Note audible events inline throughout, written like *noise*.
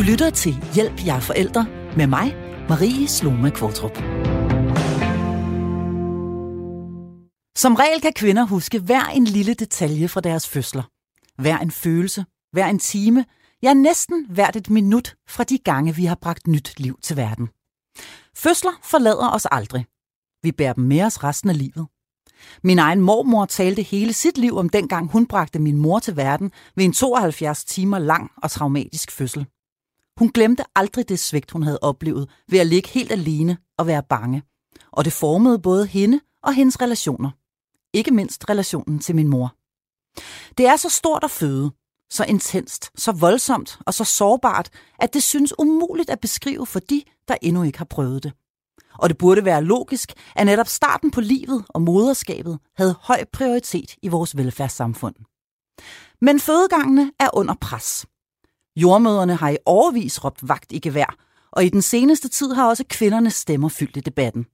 Du lytter til Hjælp, jeg forældre med mig, Marie Sloma Kvartrup. Som regel kan kvinder huske hver en lille detalje fra deres fødsler. Hver en følelse, hver en time, ja næsten hvert et minut fra de gange, vi har bragt nyt liv til verden. Fødsler forlader os aldrig. Vi bærer dem med os resten af livet. Min egen mormor talte hele sit liv om dengang hun bragte min mor til verden ved en 72 timer lang og traumatisk fødsel. Hun glemte aldrig det svigt, hun havde oplevet ved at ligge helt alene og være bange. Og det formede både hende og hendes relationer. Ikke mindst relationen til min mor. Det er så stort at føde, så intenst, så voldsomt og så sårbart, at det synes umuligt at beskrive for de, der endnu ikke har prøvet det. Og det burde være logisk, at netop starten på livet og moderskabet havde høj prioritet i vores velfærdssamfund. Men fødegangene er under pres. Jordmøderne har i overvis råbt vagt i gevær, og i den seneste tid har også kvindernes stemmer fyldt i debatten.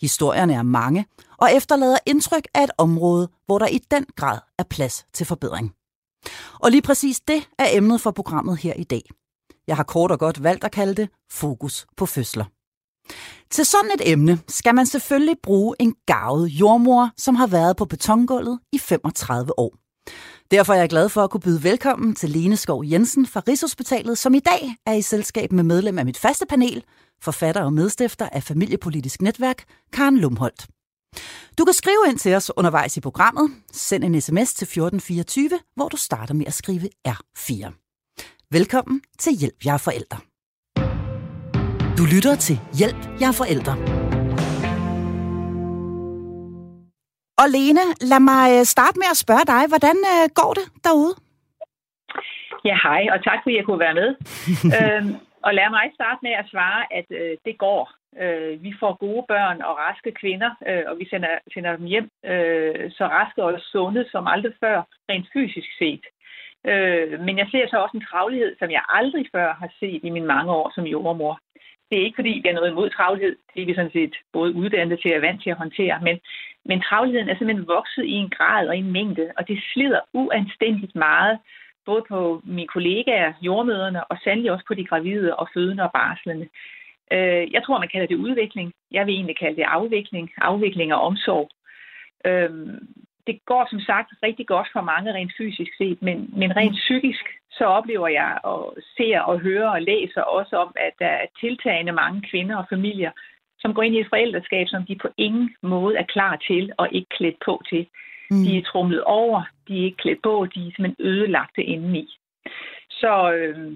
Historierne er mange og efterlader indtryk af et område, hvor der i den grad er plads til forbedring. Og lige præcis det er emnet for programmet her i dag. Jeg har kort og godt valgt at kalde det Fokus på fødsler. Til sådan et emne skal man selvfølgelig bruge en gavet jordmor, som har været på betongulvet i 35 år. Derfor er jeg glad for at kunne byde velkommen til Lene Skov Jensen fra Rigshospitalet, som i dag er i selskab med medlem af mit faste panel, forfatter og medstifter af Familiepolitisk Netværk, Karen Lumholdt. Du kan skrive ind til os undervejs i programmet. Send en sms til 1424, hvor du starter med at skrive R4. Velkommen til Hjælp, jeg er forældre. Du lytter til Hjælp, jeg er forældre. Og Lene, lad mig øh, starte med at spørge dig, hvordan øh, går det derude? Ja, hej, og tak fordi jeg kunne være med. *laughs* øhm, og lad mig starte med at svare, at øh, det går. Øh, vi får gode børn og raske kvinder, øh, og vi sender, sender dem hjem øh, så raske og sunde som aldrig før, rent fysisk set. Øh, men jeg ser så også en travlighed, som jeg aldrig før har set i mine mange år som jordmor. Det er ikke fordi, vi er noget imod travlhed. Det er vi sådan set både uddannet til og vant til at håndtere. Men, men travlheden er simpelthen vokset i en grad og en mængde, og det slider uanstændigt meget både på mine kollegaer, jordmøderne, og sandelig også på de gravide og fødende og barslende. Øh, jeg tror, man kalder det udvikling. Jeg vil egentlig kalde det afvikling. Afvikling og omsorg. Øh, det går som sagt rigtig godt for mange rent fysisk set, men, men rent psykisk, så oplever jeg og ser og hører og læser også om, at der er tiltagende mange kvinder og familier, som går ind i et forældreskab, som de på ingen måde er klar til og ikke klædt på til. Mm. De er trumlet over, de er ikke klædt på, de er simpelthen ødelagte indeni. Så øh,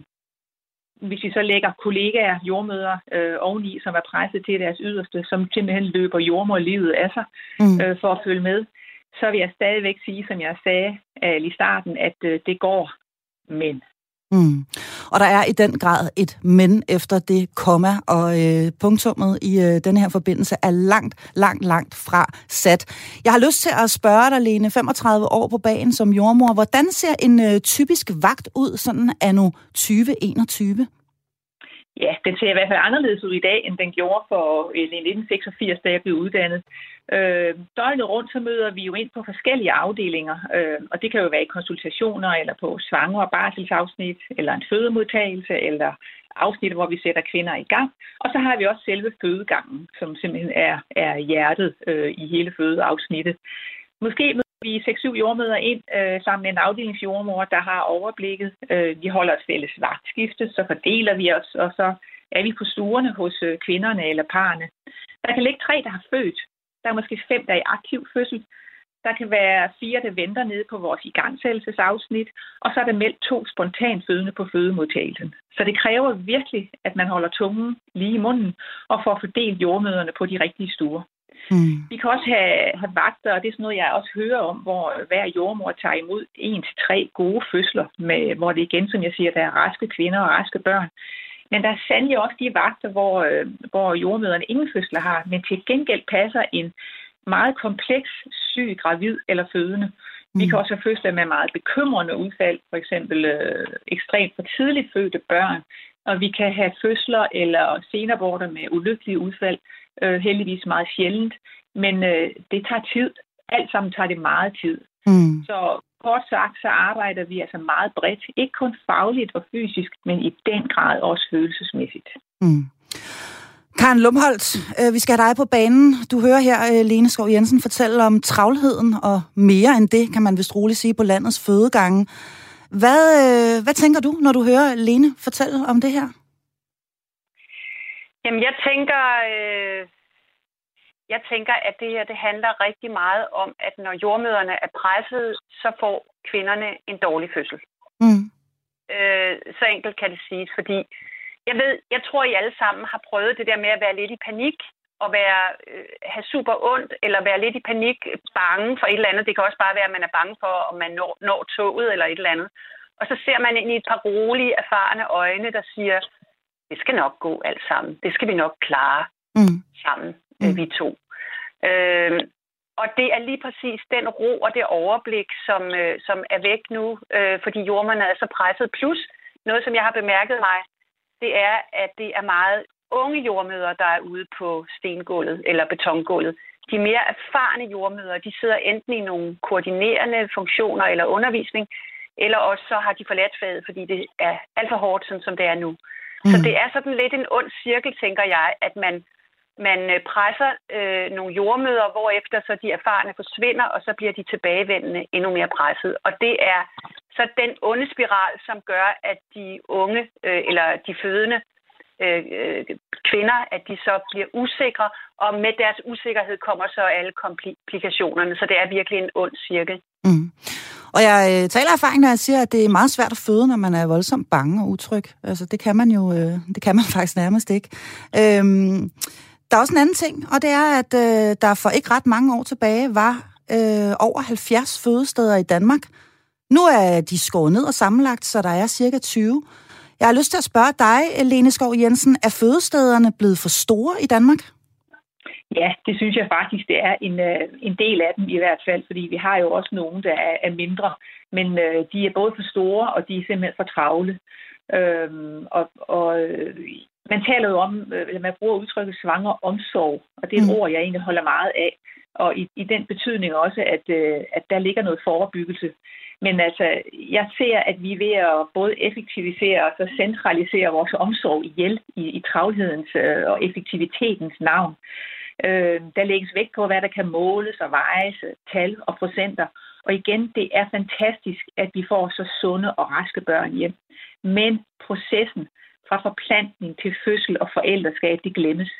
hvis vi så lægger kollegaer, jordmøder øh, oveni, som er presset til deres yderste, som simpelthen løber jordmorlivet af sig mm. øh, for at følge med, så vil jeg stadigvæk sige, som jeg sagde øh, i starten, at øh, det går, men Mm. Og der er i den grad et men efter det komma, og øh, punktummet i øh, denne her forbindelse er langt, langt, langt fra sat. Jeg har lyst til at spørge dig, Lene, 35 år på bagen som jordmor. Hvordan ser en øh, typisk vagt ud sådan anno 2021? Ja, den ser i hvert fald anderledes ud i dag, end den gjorde for øh, 1986, da jeg blev uddannet. Øh, døgnet rundt så møder vi jo ind på forskellige afdelinger, øh, og det kan jo være i konsultationer, eller på svanger- og barselsafsnit, eller en fødemodtagelse, eller afsnit, hvor vi sætter kvinder i gang. Og så har vi også selve fødegangen, som simpelthen er, er hjertet øh, i hele fødeafsnittet. Måske møder vi 6-7 jordmøder ind øh, sammen med en afdelingsjordmor, der har overblikket. Øh, vi holder et fælles vagtskifte, så fordeler vi os, og så er vi på stuerne hos øh, kvinderne eller parerne. Der kan ligge tre, der har født, der er måske fem, der er i aktiv fødsel. Der kan være fire, der venter nede på vores igangsættelsesafsnit, og så er der meldt to spontant fødende på fødemodtagelsen. Så det kræver virkelig, at man holder tungen lige i munden og får fordelt jordmøderne på de rigtige stuer. Mm. Vi kan også have, have vagter, og det er sådan noget, jeg også hører om, hvor hver jordmor tager imod en til tre gode fødsler, med, hvor det igen, som jeg siger, der er raske kvinder og raske børn. Men der er sandelig også de vagter, hvor, øh, hvor jordmøderne ingen fødsler har, men til gengæld passer en meget kompleks syg gravid eller fødende. Vi kan mm. også have fødsler med meget bekymrende udfald, for eksempel øh, ekstremt for tidligt fødte børn, og vi kan have fødsler eller senaborter med ulykkelige udfald, øh, heldigvis meget sjældent, men øh, det tager tid. Alt sammen tager det meget tid. Mm. Så Kort sagt, så arbejder vi altså meget bredt. Ikke kun fagligt og fysisk, men i den grad også følelsesmæssigt. Mm. Karen Lumholdt, øh, vi skal have dig på banen. Du hører her øh, Lene Skov Jensen fortælle om travlheden, og mere end det, kan man vist roligt sige, på landets fødegange. Hvad, øh, hvad tænker du, når du hører Lene fortælle om det her? Jamen, jeg tænker, øh, jeg tænker, at det her det handler rigtig meget om, at når jordmøderne er presset, så får kvinderne en dårlig fødsel. Mm. Øh, så enkelt kan det siges, fordi jeg ved, jeg tror, I alle sammen har prøvet det der med at være lidt i panik, og være, øh, have super ondt, eller være lidt i panik, bange for et eller andet. Det kan også bare være, at man er bange for, om man når, når toget eller et eller andet. Og så ser man ind i et par rolige, erfarne øjne, der siger, det skal nok gå alt sammen. Det skal vi nok klare mm. sammen, mm. vi to. Øh, og det er lige præcis den ro og det overblik, som, øh, som er væk nu, øh, fordi jordmerne er så presset. Plus noget, som jeg har bemærket mig, det er, at det er meget unge jordmøder, der er ude på stengulvet eller betongulvet. De mere erfarne jordmøder, de sidder enten i nogle koordinerende funktioner eller undervisning, eller også så har de forladt faget, fordi det er alt for hårdt, sådan som det er nu. Mm. Så det er sådan lidt en ond cirkel, tænker jeg, at man, man øh, presser øh, nogle jordmøder, efter så de erfarne forsvinder, og så bliver de tilbagevendende endnu mere presset. Og det er så den onde spiral, som gør, at de unge øh, eller de fødende øh, øh kvinder, at de så bliver usikre, og med deres usikkerhed kommer så alle komplikationerne. Så det er virkelig en ond cirkel. Mm. Og jeg øh, taler erfaring, når jeg siger, at det er meget svært at føde, når man er voldsomt bange og utryg. Altså, det kan man jo øh, det kan man *laughs* faktisk nærmest ikke. Øhm, der er også en anden ting, og det er, at øh, der for ikke ret mange år tilbage var øh, over 70 fødesteder i Danmark. Nu er de skåret ned og sammenlagt, så der er cirka 20. Jeg har lyst til at spørge dig, Lene Skov Jensen, er fødestederne blevet for store i Danmark? Ja, det synes jeg faktisk, det er en, øh, en del af dem i hvert fald, fordi vi har jo også nogle, der er, er mindre, men øh, de er både for store, og de er simpelthen for travle. Øhm, og, og øh, man taler jo om, øh, eller man bruger udtrykket svanger omsorg, og det er et mm. ord, jeg egentlig holder meget af. Og i, i den betydning også, at, øh, at der ligger noget forebyggelse. Men altså, jeg ser, at vi er ved at både effektivisere og så centralisere vores omsorg ihjel i, i travlhedens øh, og effektivitetens navn. Øh, der lægges vægt på, hvad der kan måles og vejes, tal og procenter. Og igen, det er fantastisk, at vi får så sunde og raske børn hjem. Men processen fra forplantning til fødsel og forældreskab, det glemmes.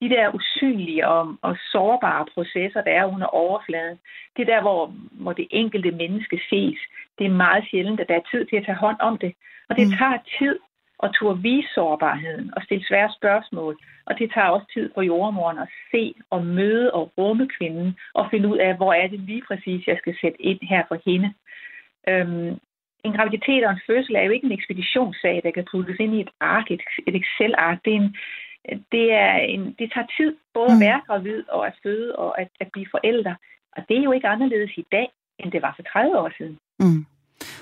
De der usynlige og, og sårbare processer, der er under overfladen, det er der, hvor, hvor det enkelte menneske ses. Det er meget sjældent, at der er tid til at tage hånd om det. Og det mm. tager tid at turde vise sårbarheden og stille svære spørgsmål. Og det tager også tid for jordmoren at se og møde og rumme kvinden og finde ud af, hvor er det lige præcis, jeg skal sætte ind her for hende. Øhm, en graviditet og en fødsel er jo ikke en ekspeditionssag, der kan puttes ind i et ark, et, et Excel-ark. Det, er en, det, er en, det tager tid både at mm. være gravid og at føde og at, at blive forældre. Og det er jo ikke anderledes i dag, end det var for 30 år siden. Mm.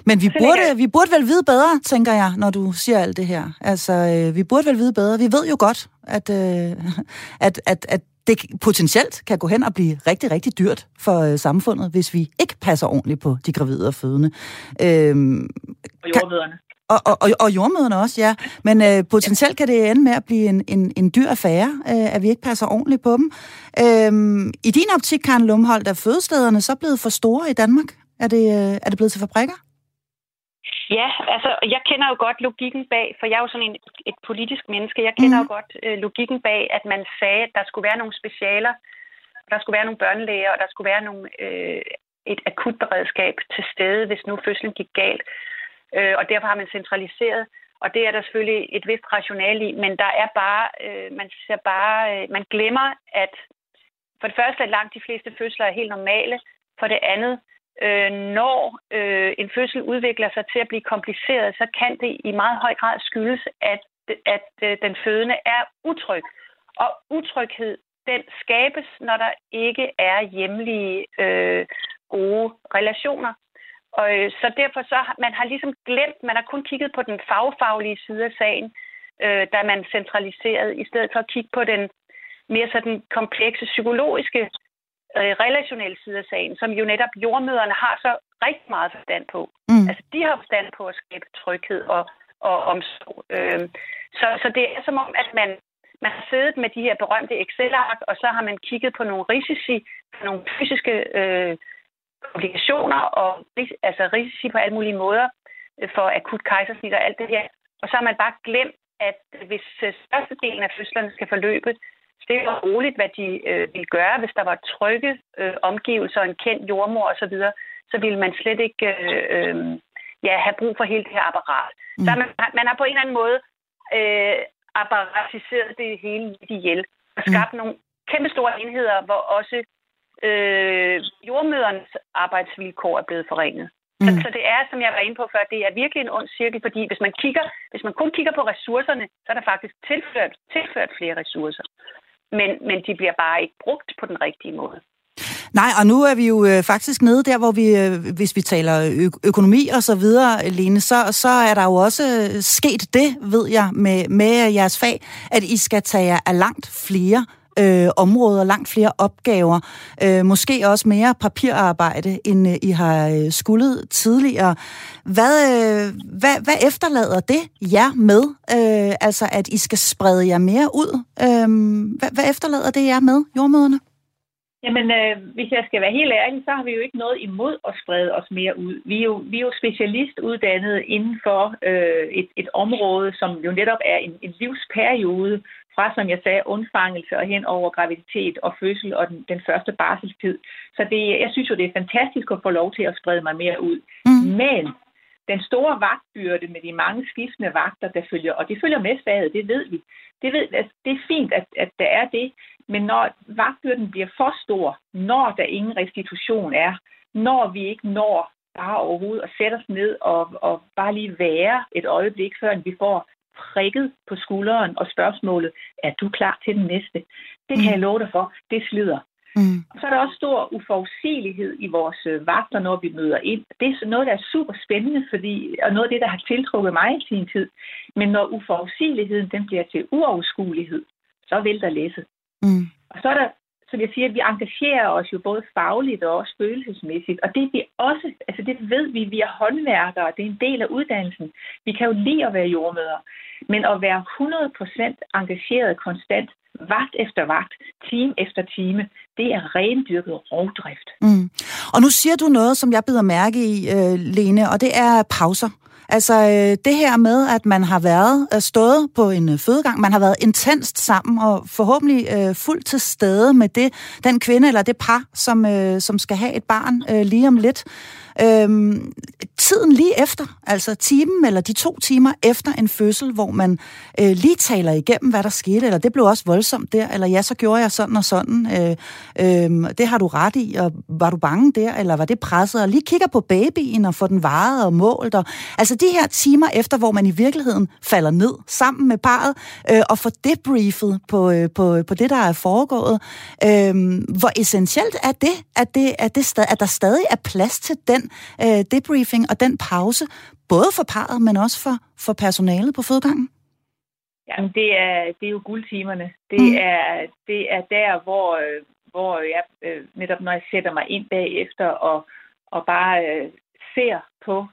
Men vi burde, vi burde vel vide bedre, tænker jeg, når du siger alt det her. Altså, øh, vi burde vel vide bedre. Vi ved jo godt, at, øh, *laughs* at, at, at det potentielt kan gå hen og blive rigtig, rigtig dyrt for øh, samfundet, hvis vi ikke passer ordentligt på de gravide og fødende. Øhm, og jordmøderne. Og, og, og, og jordmøderne også, ja. Men øh, potentielt kan det ende med at blive en, en, en dyr affære, øh, at vi ikke passer ordentligt på dem. Øhm, I din optik, Karen Lumholdt, er fødestederne så blevet for store i Danmark? Er det, øh, er det blevet til fabrikker? Ja, altså, jeg kender jo godt logikken bag, for jeg er jo sådan en, et politisk menneske. Jeg kender mm. jo mhm. godt øh, logikken bag, at man sagde, at der skulle være nogle specialer, der skulle være nogle børnelæger, og der skulle være nogle, øh, et akutberedskab til stede, hvis nu fødslen gik galt. Øh, og derfor har man centraliseret, og det er der selvfølgelig et vist rationale i, men der er bare, øh, man ser bare, øh, man glemmer, at for det første, at langt de fleste fødsler er helt normale. For det andet, øh, når øh, en fødsel udvikler sig til at blive kompliceret, så kan det i meget høj grad skyldes, at, at øh, den fødende er utryg. Og utryghed, den skabes, når der ikke er hjemlige øh, gode relationer. Og øh, så derfor så man har ligesom glemt, man har kun kigget på den fagfaglige side af sagen, øh, da man centraliserede, i stedet for at kigge på den mere sådan komplekse psykologiske øh, relationelle side af sagen, som jo netop jordmøderne har så rigtig meget forstand på. Mm. Altså, de har forstand på at skabe tryghed og, og omsorg. Øh, så, så det er som om, at man, man har siddet med de her berømte Excel-ark, og så har man kigget på nogle risici, nogle fysiske øh, komplikationer og altså risici på alle mulige måder øh, for akut kejsersnit og alt det her. Og så har man bare glemt, at hvis øh, størstedelen af fødslerne skal forløbe stille og roligt, hvad de øh, ville gøre, hvis der var trygge øh, omgivelser, en kendt jordmor osv., så, så ville man slet ikke øh, øh, ja, have brug for hele det her apparat. Mm. Så man, man har på en eller anden måde øh, apparatiseret det hele lidt ihjel og mm. skabt mm. nogle kæmpe store enheder, hvor også øh, jordmødernes arbejdsvilkår er blevet forringet. Mm. Så, så det er, som jeg var inde på før, det er virkelig en ond cirkel, fordi hvis man, kigger, hvis man kun kigger på ressourcerne, så er der faktisk tilført, tilført flere ressourcer. Men, men de bliver bare ikke brugt på den rigtige måde. Nej, og nu er vi jo øh, faktisk nede der, hvor vi, øh, hvis vi taler ø- økonomi og så videre, Lene, så, så er der jo også øh, sket det, ved jeg, med, med jeres fag, at I skal tage jer af langt flere øh, områder, langt flere opgaver, øh, måske også mere papirarbejde, end øh, I har øh, skuldet tidligere. Hvad, øh, hvad, hvad efterlader det jer med, øh, altså at I skal sprede jer mere ud? Øh, hvad, hvad efterlader det jer med, jordmøderne? Jamen, øh, hvis jeg skal være helt ærlig, så har vi jo ikke noget imod at sprede os mere ud. Vi er jo, vi er jo specialistuddannet inden for øh, et, et område, som jo netop er en, en livsperiode fra, som jeg sagde, undfangelse og hen over graviditet og fødsel og den, den første barselstid. Så det, jeg synes jo, det er fantastisk at få lov til at sprede mig mere ud. Mm. Men den store vagtbyrde med de mange skiftende vagter, der følger, og det følger med faget, det ved vi. Det, ved, altså, det er fint, at, at der er det, men når vagtbyrden bliver for stor, når der ingen restitution er, når vi ikke når bare overhovedet at sætte os ned og, og bare lige være et øjeblik, før vi får prikket på skulderen og spørgsmålet, er du klar til den næste? Det kan mm. jeg love dig for, det slider. Mm. Så er der også stor uforudsigelighed i vores øh, vagter, når vi møder ind. Det er noget, der er super spændende, fordi, og noget af det, der har tiltrukket mig i sin tid. Men når uforudsigeligheden den bliver til uoverskuelighed, så vil der læse. Mm. Og så er der, som jeg siger, vi engagerer os jo både fagligt og også følelsesmæssigt. Og det er vi også, altså det ved vi, vi er håndværkere, det er en del af uddannelsen. Vi kan jo lide at være jordmøder. Men at være 100% engageret konstant, vagt efter vagt, time efter time, det er rendyrket rovdrift. Mm. Og nu siger du noget, som jeg bider mærke i, øh, Lene, og det er pauser. Altså øh, det her med, at man har været øh, stået på en øh, fødegang, man har været intenst sammen og forhåbentlig øh, fuldt til stede med det, den kvinde eller det par, som, øh, som skal have et barn øh, lige om lidt. Øhm, tiden lige efter, altså timen eller de to timer efter en fødsel, hvor man øh, lige taler igennem, hvad der skete, eller det blev også voldsomt der, eller ja, så gjorde jeg sådan og sådan, øh, øh, det har du ret i, og var du bange der, eller var det presset, og lige kigger på babyen og får den varet og målt, og, altså de her timer efter, hvor man i virkeligheden falder ned sammen med parret, øh, og får debriefet på, øh, på, på det, der er foregået, øh, hvor essentielt er det, at, det, at, det stad, at der stadig er plads til den øh, debriefing og den pause, både for parret, men også for, for personalet på fødegangen? Jamen, det er, det er jo guldtimerne. Det, mm. er, det er der, hvor, øh, hvor jeg øh, netop når jeg sætter mig ind bagefter og, og bare øh, ser på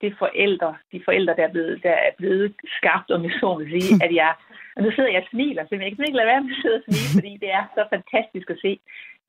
det forældre, de forældre, der er blevet, der er blevet skabt, om jeg så vil sige, *laughs* at jeg, og nu sidder jeg og smiler, så jeg kan ikke lade være med at sidde og smile, fordi det er så fantastisk at se.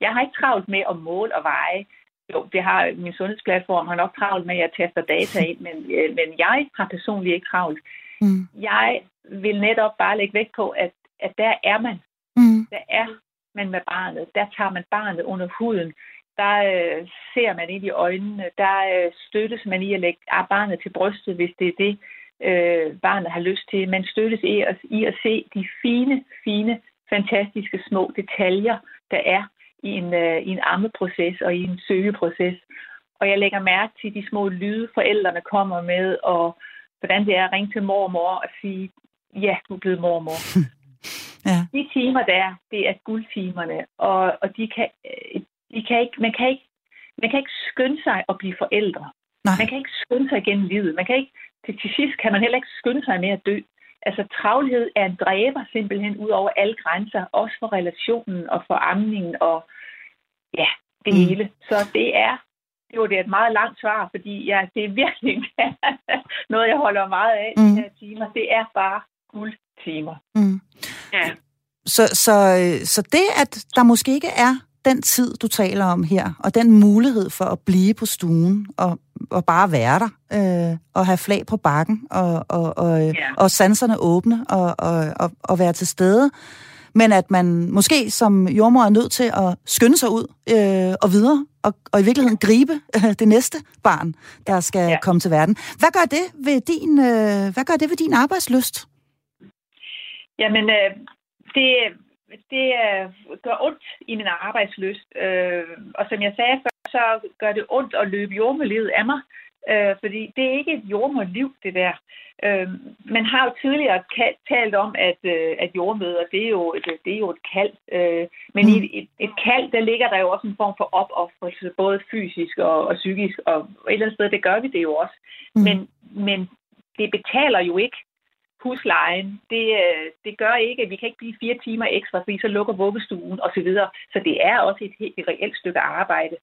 Jeg har ikke travlt med at måle og veje, jo, det har min sundhedsplatform har nok travlt med, at jeg tester data ind, men, øh, men jeg har personligt ikke travlt. Mm. Jeg vil netop bare lægge vægt på, at, at der er man. Mm. Der er man med barnet. Der tager man barnet under huden. Der øh, ser man ind i øjnene. Der øh, støttes man i at lægge barnet til brystet, hvis det er det, øh, barnet har lyst til. Man støttes i at, i at se de fine, fine, fantastiske små detaljer, der er i en, øh, i en ammeproces og i en søgeproces. Og jeg lægger mærke til de små lyde, forældrene kommer med, og hvordan det er at ringe til mormor og sige, ja, du er blevet mormor. *laughs* ja. De timer der, det er guldtimerne, og, og de kan, øh, de kan ikke, man, kan ikke, man kan ikke skynde sig at blive forældre. Nej. Man kan ikke skynde sig igennem livet. Man kan ikke, til, til sidst kan man heller ikke skynde sig med at dø. Altså travlhed er en dræber simpelthen ud over alle grænser, også for relationen og for amningen og ja, det mm. hele. Så det er det var det et meget langt svar, fordi ja, det er virkelig *laughs* noget, jeg holder meget af mm. de her timer. Det er bare guldtimer. Mm. Ja. Så, så, så det, at der måske ikke er den tid, du taler om her, og den mulighed for at blive på stuen og, og bare være der, øh, og have flag på bakken, og, og, og, ja. og sanserne åbne, og, og, og, og være til stede, men at man måske som jordmor er nødt til at skynde sig ud øh, og videre, og, og i virkeligheden gribe øh, det næste barn, der skal ja. komme til verden. Hvad gør det ved din, øh, hvad gør det ved din arbejdsløst? Jamen, øh, det, det øh, gør ondt i min arbejdsløst. Øh, og som jeg sagde før, så gør det ondt at løbe jordmelivet af mig. Øh, fordi det er ikke et jordmorliv, det der. Øh, man har jo tidligere talt om, at, øh, at jordmøder, det er jo, det, det er jo et kald. Øh, men mm. i et, et kald, der ligger der jo også en form for opoffrelse, både fysisk og, og psykisk. Og et eller andet sted, det gør vi det jo også. Mm. Men, men det betaler jo ikke huslejen. Det, øh, det gør ikke, at vi kan ikke blive fire timer ekstra, fordi så lukker vuggestuen osv. Så, videre. så det er også et helt et reelt stykke arbejde.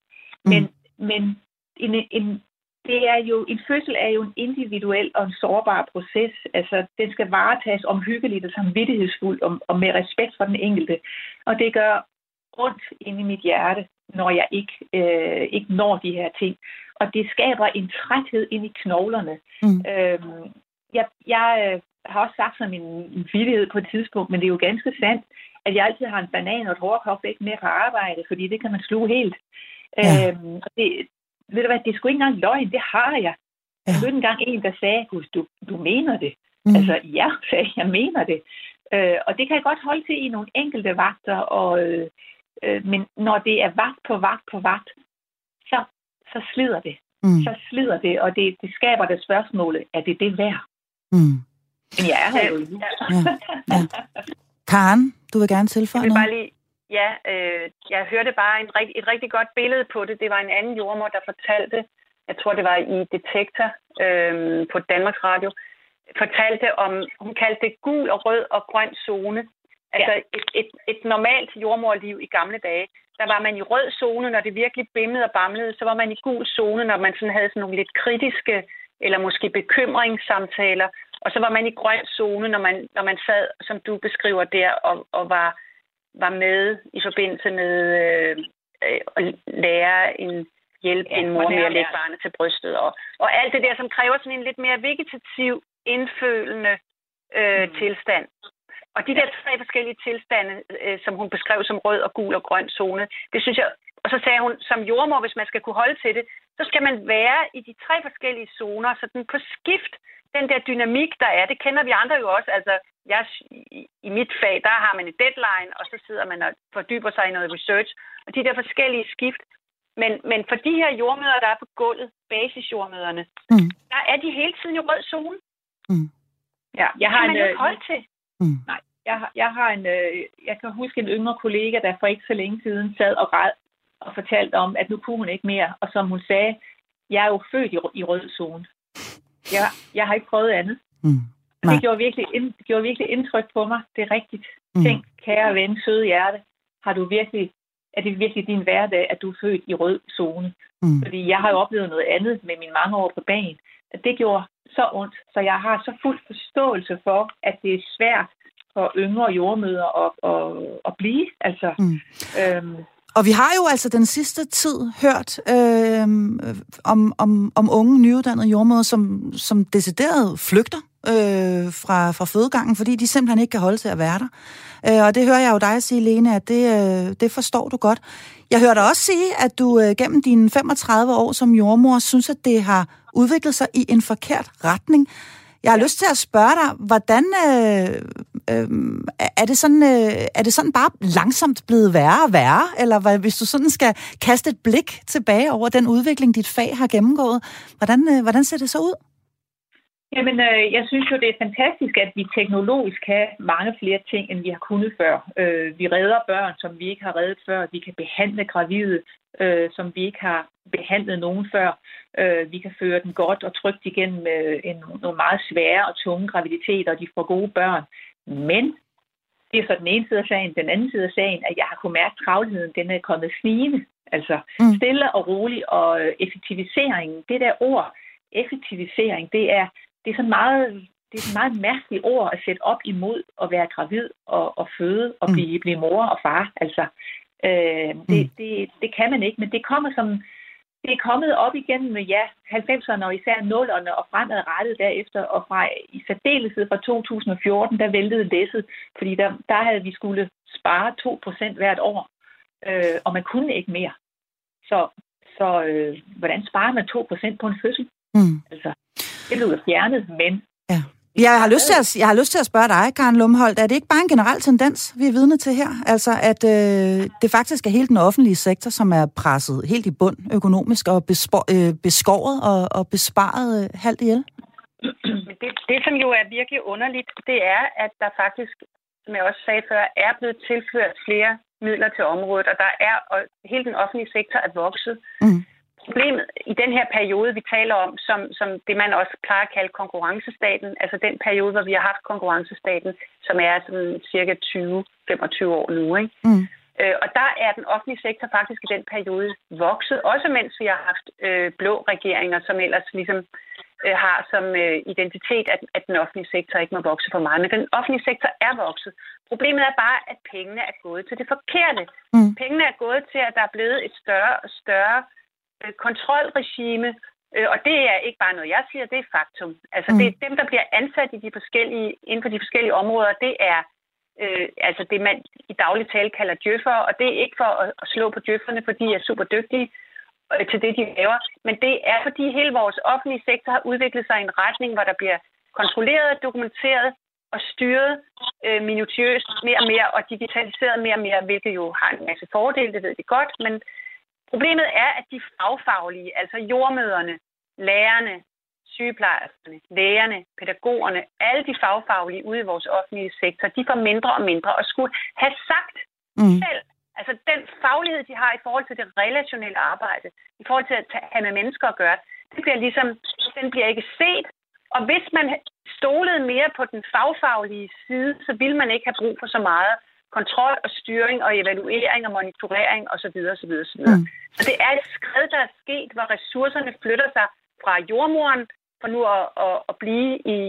Men, mm. men en, en, det er jo, en fødsel er jo en individuel og en sårbar proces. Altså, den skal varetages omhyggeligt og samvittighedsfuldt og, og med respekt for den enkelte. Og det gør ondt inde i mit hjerte, når jeg ikke, øh, ikke når de her ting. Og det skaber en træthed ind i knoglerne. Mm. Øhm, jeg, jeg øh, har også sagt som en, en vildighed på et tidspunkt, men det er jo ganske sandt, at jeg altid har en banan og et hårdkogt med på arbejde, fordi det kan man sluge helt. Ja. Øhm, og det, ved du hvad, det er sgu ikke engang løgn, det har jeg. Ja. Jeg hørte engang en, der sagde, du, du mener det. Mm. Altså, ja, *laughs* sagde jeg, mener det. Øh, og det kan jeg godt holde til i nogle enkelte vagter, og, øh, øh, men når det er vagt på vagt på vagt, så, så slider det. Mm. Så slider det, og det, det skaber det spørgsmål, er det det værd? Mm. Men jeg er her jo ja. ja. Karen, du vil gerne tilføje jeg vil noget? Bare lige, Ja, øh, jeg hørte bare en, et rigtig godt billede på det. Det var en anden jordmor, der fortalte, jeg tror det var i Detektor øh, på Danmarks Radio, fortalte om, hun kaldte det gul og rød og grøn zone. Altså ja. et, et, et normalt jordmorliv i gamle dage, der var man i rød zone, når det virkelig bimlede og bamlede. Så var man i gul zone, når man sådan havde sådan nogle lidt kritiske eller måske bekymringssamtaler. Og så var man i grøn zone, når man, når man sad, som du beskriver der, og, og var var med i forbindelse med øh, øh, at lære en hjælp ja, en mor med at lægge barnet til brystet. Og, og alt det der, som kræver sådan en lidt mere vegetativ, indfølende øh, mm. tilstand. Og de der tre forskellige tilstande, øh, som hun beskrev som rød og gul og grøn zone, det synes jeg... Og så sagde hun, som jordmor, hvis man skal kunne holde til det, så skal man være i de tre forskellige zoner, så den på skift, den der dynamik, der er, det kender vi andre jo også. Altså, jeg, i, i mit fag, der har man et deadline, og så sidder man og fordyber sig i noget research. Og de der forskellige skift. Men, men for de her jordmøder, der er på gulvet, basisjordmøderne, mm. der er de hele tiden i rød zone. Mm. Ja, jeg har en, jo øh, hold til. Mm. Nej, jeg har, jeg har en, øh, jeg kan huske en yngre kollega, der for ikke så længe siden sad og græd og fortalte om, at nu kunne hun ikke mere. Og som hun sagde, jeg er jo født i, i rød zone. Jeg, jeg har ikke prøvet andet. Mm. Og det gjorde virkelig, ind, gjorde virkelig indtryk på mig. Det er rigtigt. Mm. Tænk, kære ven, søde hjerte, har du virkelig, er det virkelig din hverdag, at du er født i rød zone? Mm. Fordi jeg har jo oplevet noget andet med mine mange år på banen. At det gjorde så ondt, så jeg har så fuld forståelse for, at det er svært for yngre jordmøder at, at, at blive. Altså, mm. øhm, og vi har jo altså den sidste tid hørt øhm, øh, om, om, om unge nyuddannede jordmøder, som, som decideret flygter øh, fra, fra fødegangen, fordi de simpelthen ikke kan holde til at være der. Øh, og det hører jeg jo dig sige, Lene, at det, øh, det forstår du godt. Jeg hører dig også sige, at du øh, gennem dine 35 år som jordmor synes, at det har udviklet sig i en forkert retning. Jeg har lyst til at spørge dig, hvordan øh, øh, er, det sådan, øh, er det sådan bare langsomt blevet værre og værre? Eller hvad, hvis du sådan skal kaste et blik tilbage over den udvikling, dit fag har gennemgået, hvordan, øh, hvordan ser det så ud? Jamen, øh, jeg synes jo, det er fantastisk, at vi teknologisk kan mange flere ting, end vi har kunnet før. Øh, vi redder børn, som vi ikke har reddet før. Vi kan behandle gravide, øh, som vi ikke har behandlet nogen før. Øh, vi kan føre den godt og trygt igennem øh, en, nogle meget svære og tunge graviditeter, og de får gode børn. Men det er så den ene side af sagen. Den anden side af sagen, at jeg har kunnet mærke, at travlheden den er kommet snigende. Altså mm. stille og roligt, og øh, effektiviseringen, det der ord, effektivisering, det er, det er sådan meget det er et meget mærkeligt ord at sætte op imod at være gravid og, og føde og mm. blive, blive mor og far. Altså, øh, det, mm. det, det kan man ikke, men det kommer som det er kommet op igen med ja, 90'erne og især 0'erne og fremadrettet derefter, og fra i særdeleshed fra 2014, der væltede læsset, fordi der, der havde vi skulle spare 2% hvert år, øh, og man kunne ikke mere. Så, så øh, hvordan sparer man 2% på en fødsel? Mm. Altså, det blev fjernet, men ja. Jeg har, lyst til at, jeg har lyst til at spørge dig, Karen Lumholdt, er det ikke bare en generel tendens, vi er vidne til her? Altså, at øh, det faktisk er helt den offentlige sektor, som er presset helt i bund økonomisk og bespor, øh, beskåret og, og besparet øh, halvt ihjel? Det, det, som jo er virkelig underligt, det er, at der faktisk, som jeg også sagde før, er blevet tilført flere midler til området, og der er, og hele den offentlige sektor er vokset. Mm problemet i den her periode, vi taler om, som, som det man også plejer at kalde konkurrencestaten, altså den periode, hvor vi har haft konkurrencestaten, som er sådan cirka 20-25 år nu, ikke? Mm. Øh, og der er den offentlige sektor faktisk i den periode vokset, også mens vi har haft øh, blå regeringer, som ellers ligesom øh, har som øh, identitet, at, at den offentlige sektor ikke må vokse for meget. Men den offentlige sektor er vokset. Problemet er bare, at pengene er gået til det forkerte. Mm. Pengene er gået til, at der er blevet et større og større Øh, kontrolregime, øh, og det er ikke bare noget, jeg siger, det er faktum. Altså, mm. det er dem, der bliver ansat i de forskellige, inden for de forskellige områder, det er øh, altså det, man i daglig tale kalder djøffer, og det er ikke for at, at slå på djøfferne, fordi de er super dygtige øh, til det, de laver, men det er, fordi hele vores offentlige sektor har udviklet sig i en retning, hvor der bliver kontrolleret, dokumenteret og styret øh, minutiøst mere og mere, og digitaliseret mere og mere, hvilket jo har en masse fordele, det ved vi godt, men Problemet er, at de fagfaglige, altså jordmøderne, lærerne, sygeplejerskerne, lægerne, pædagogerne, alle de fagfaglige ude i vores offentlige sektor, de får mindre og mindre og skulle have sagt mm. selv, altså den faglighed, de har i forhold til det relationelle arbejde, i forhold til at have med mennesker at gøre, det bliver ligesom, den bliver ikke set. Og hvis man stolede mere på den fagfaglige side, så ville man ikke have brug for så meget kontrol og styring og evaluering og monitorering osv. osv., osv. Mm. Så det er et skridt, der er sket, hvor ressourcerne flytter sig fra jordmoren for nu at, at, at blive i,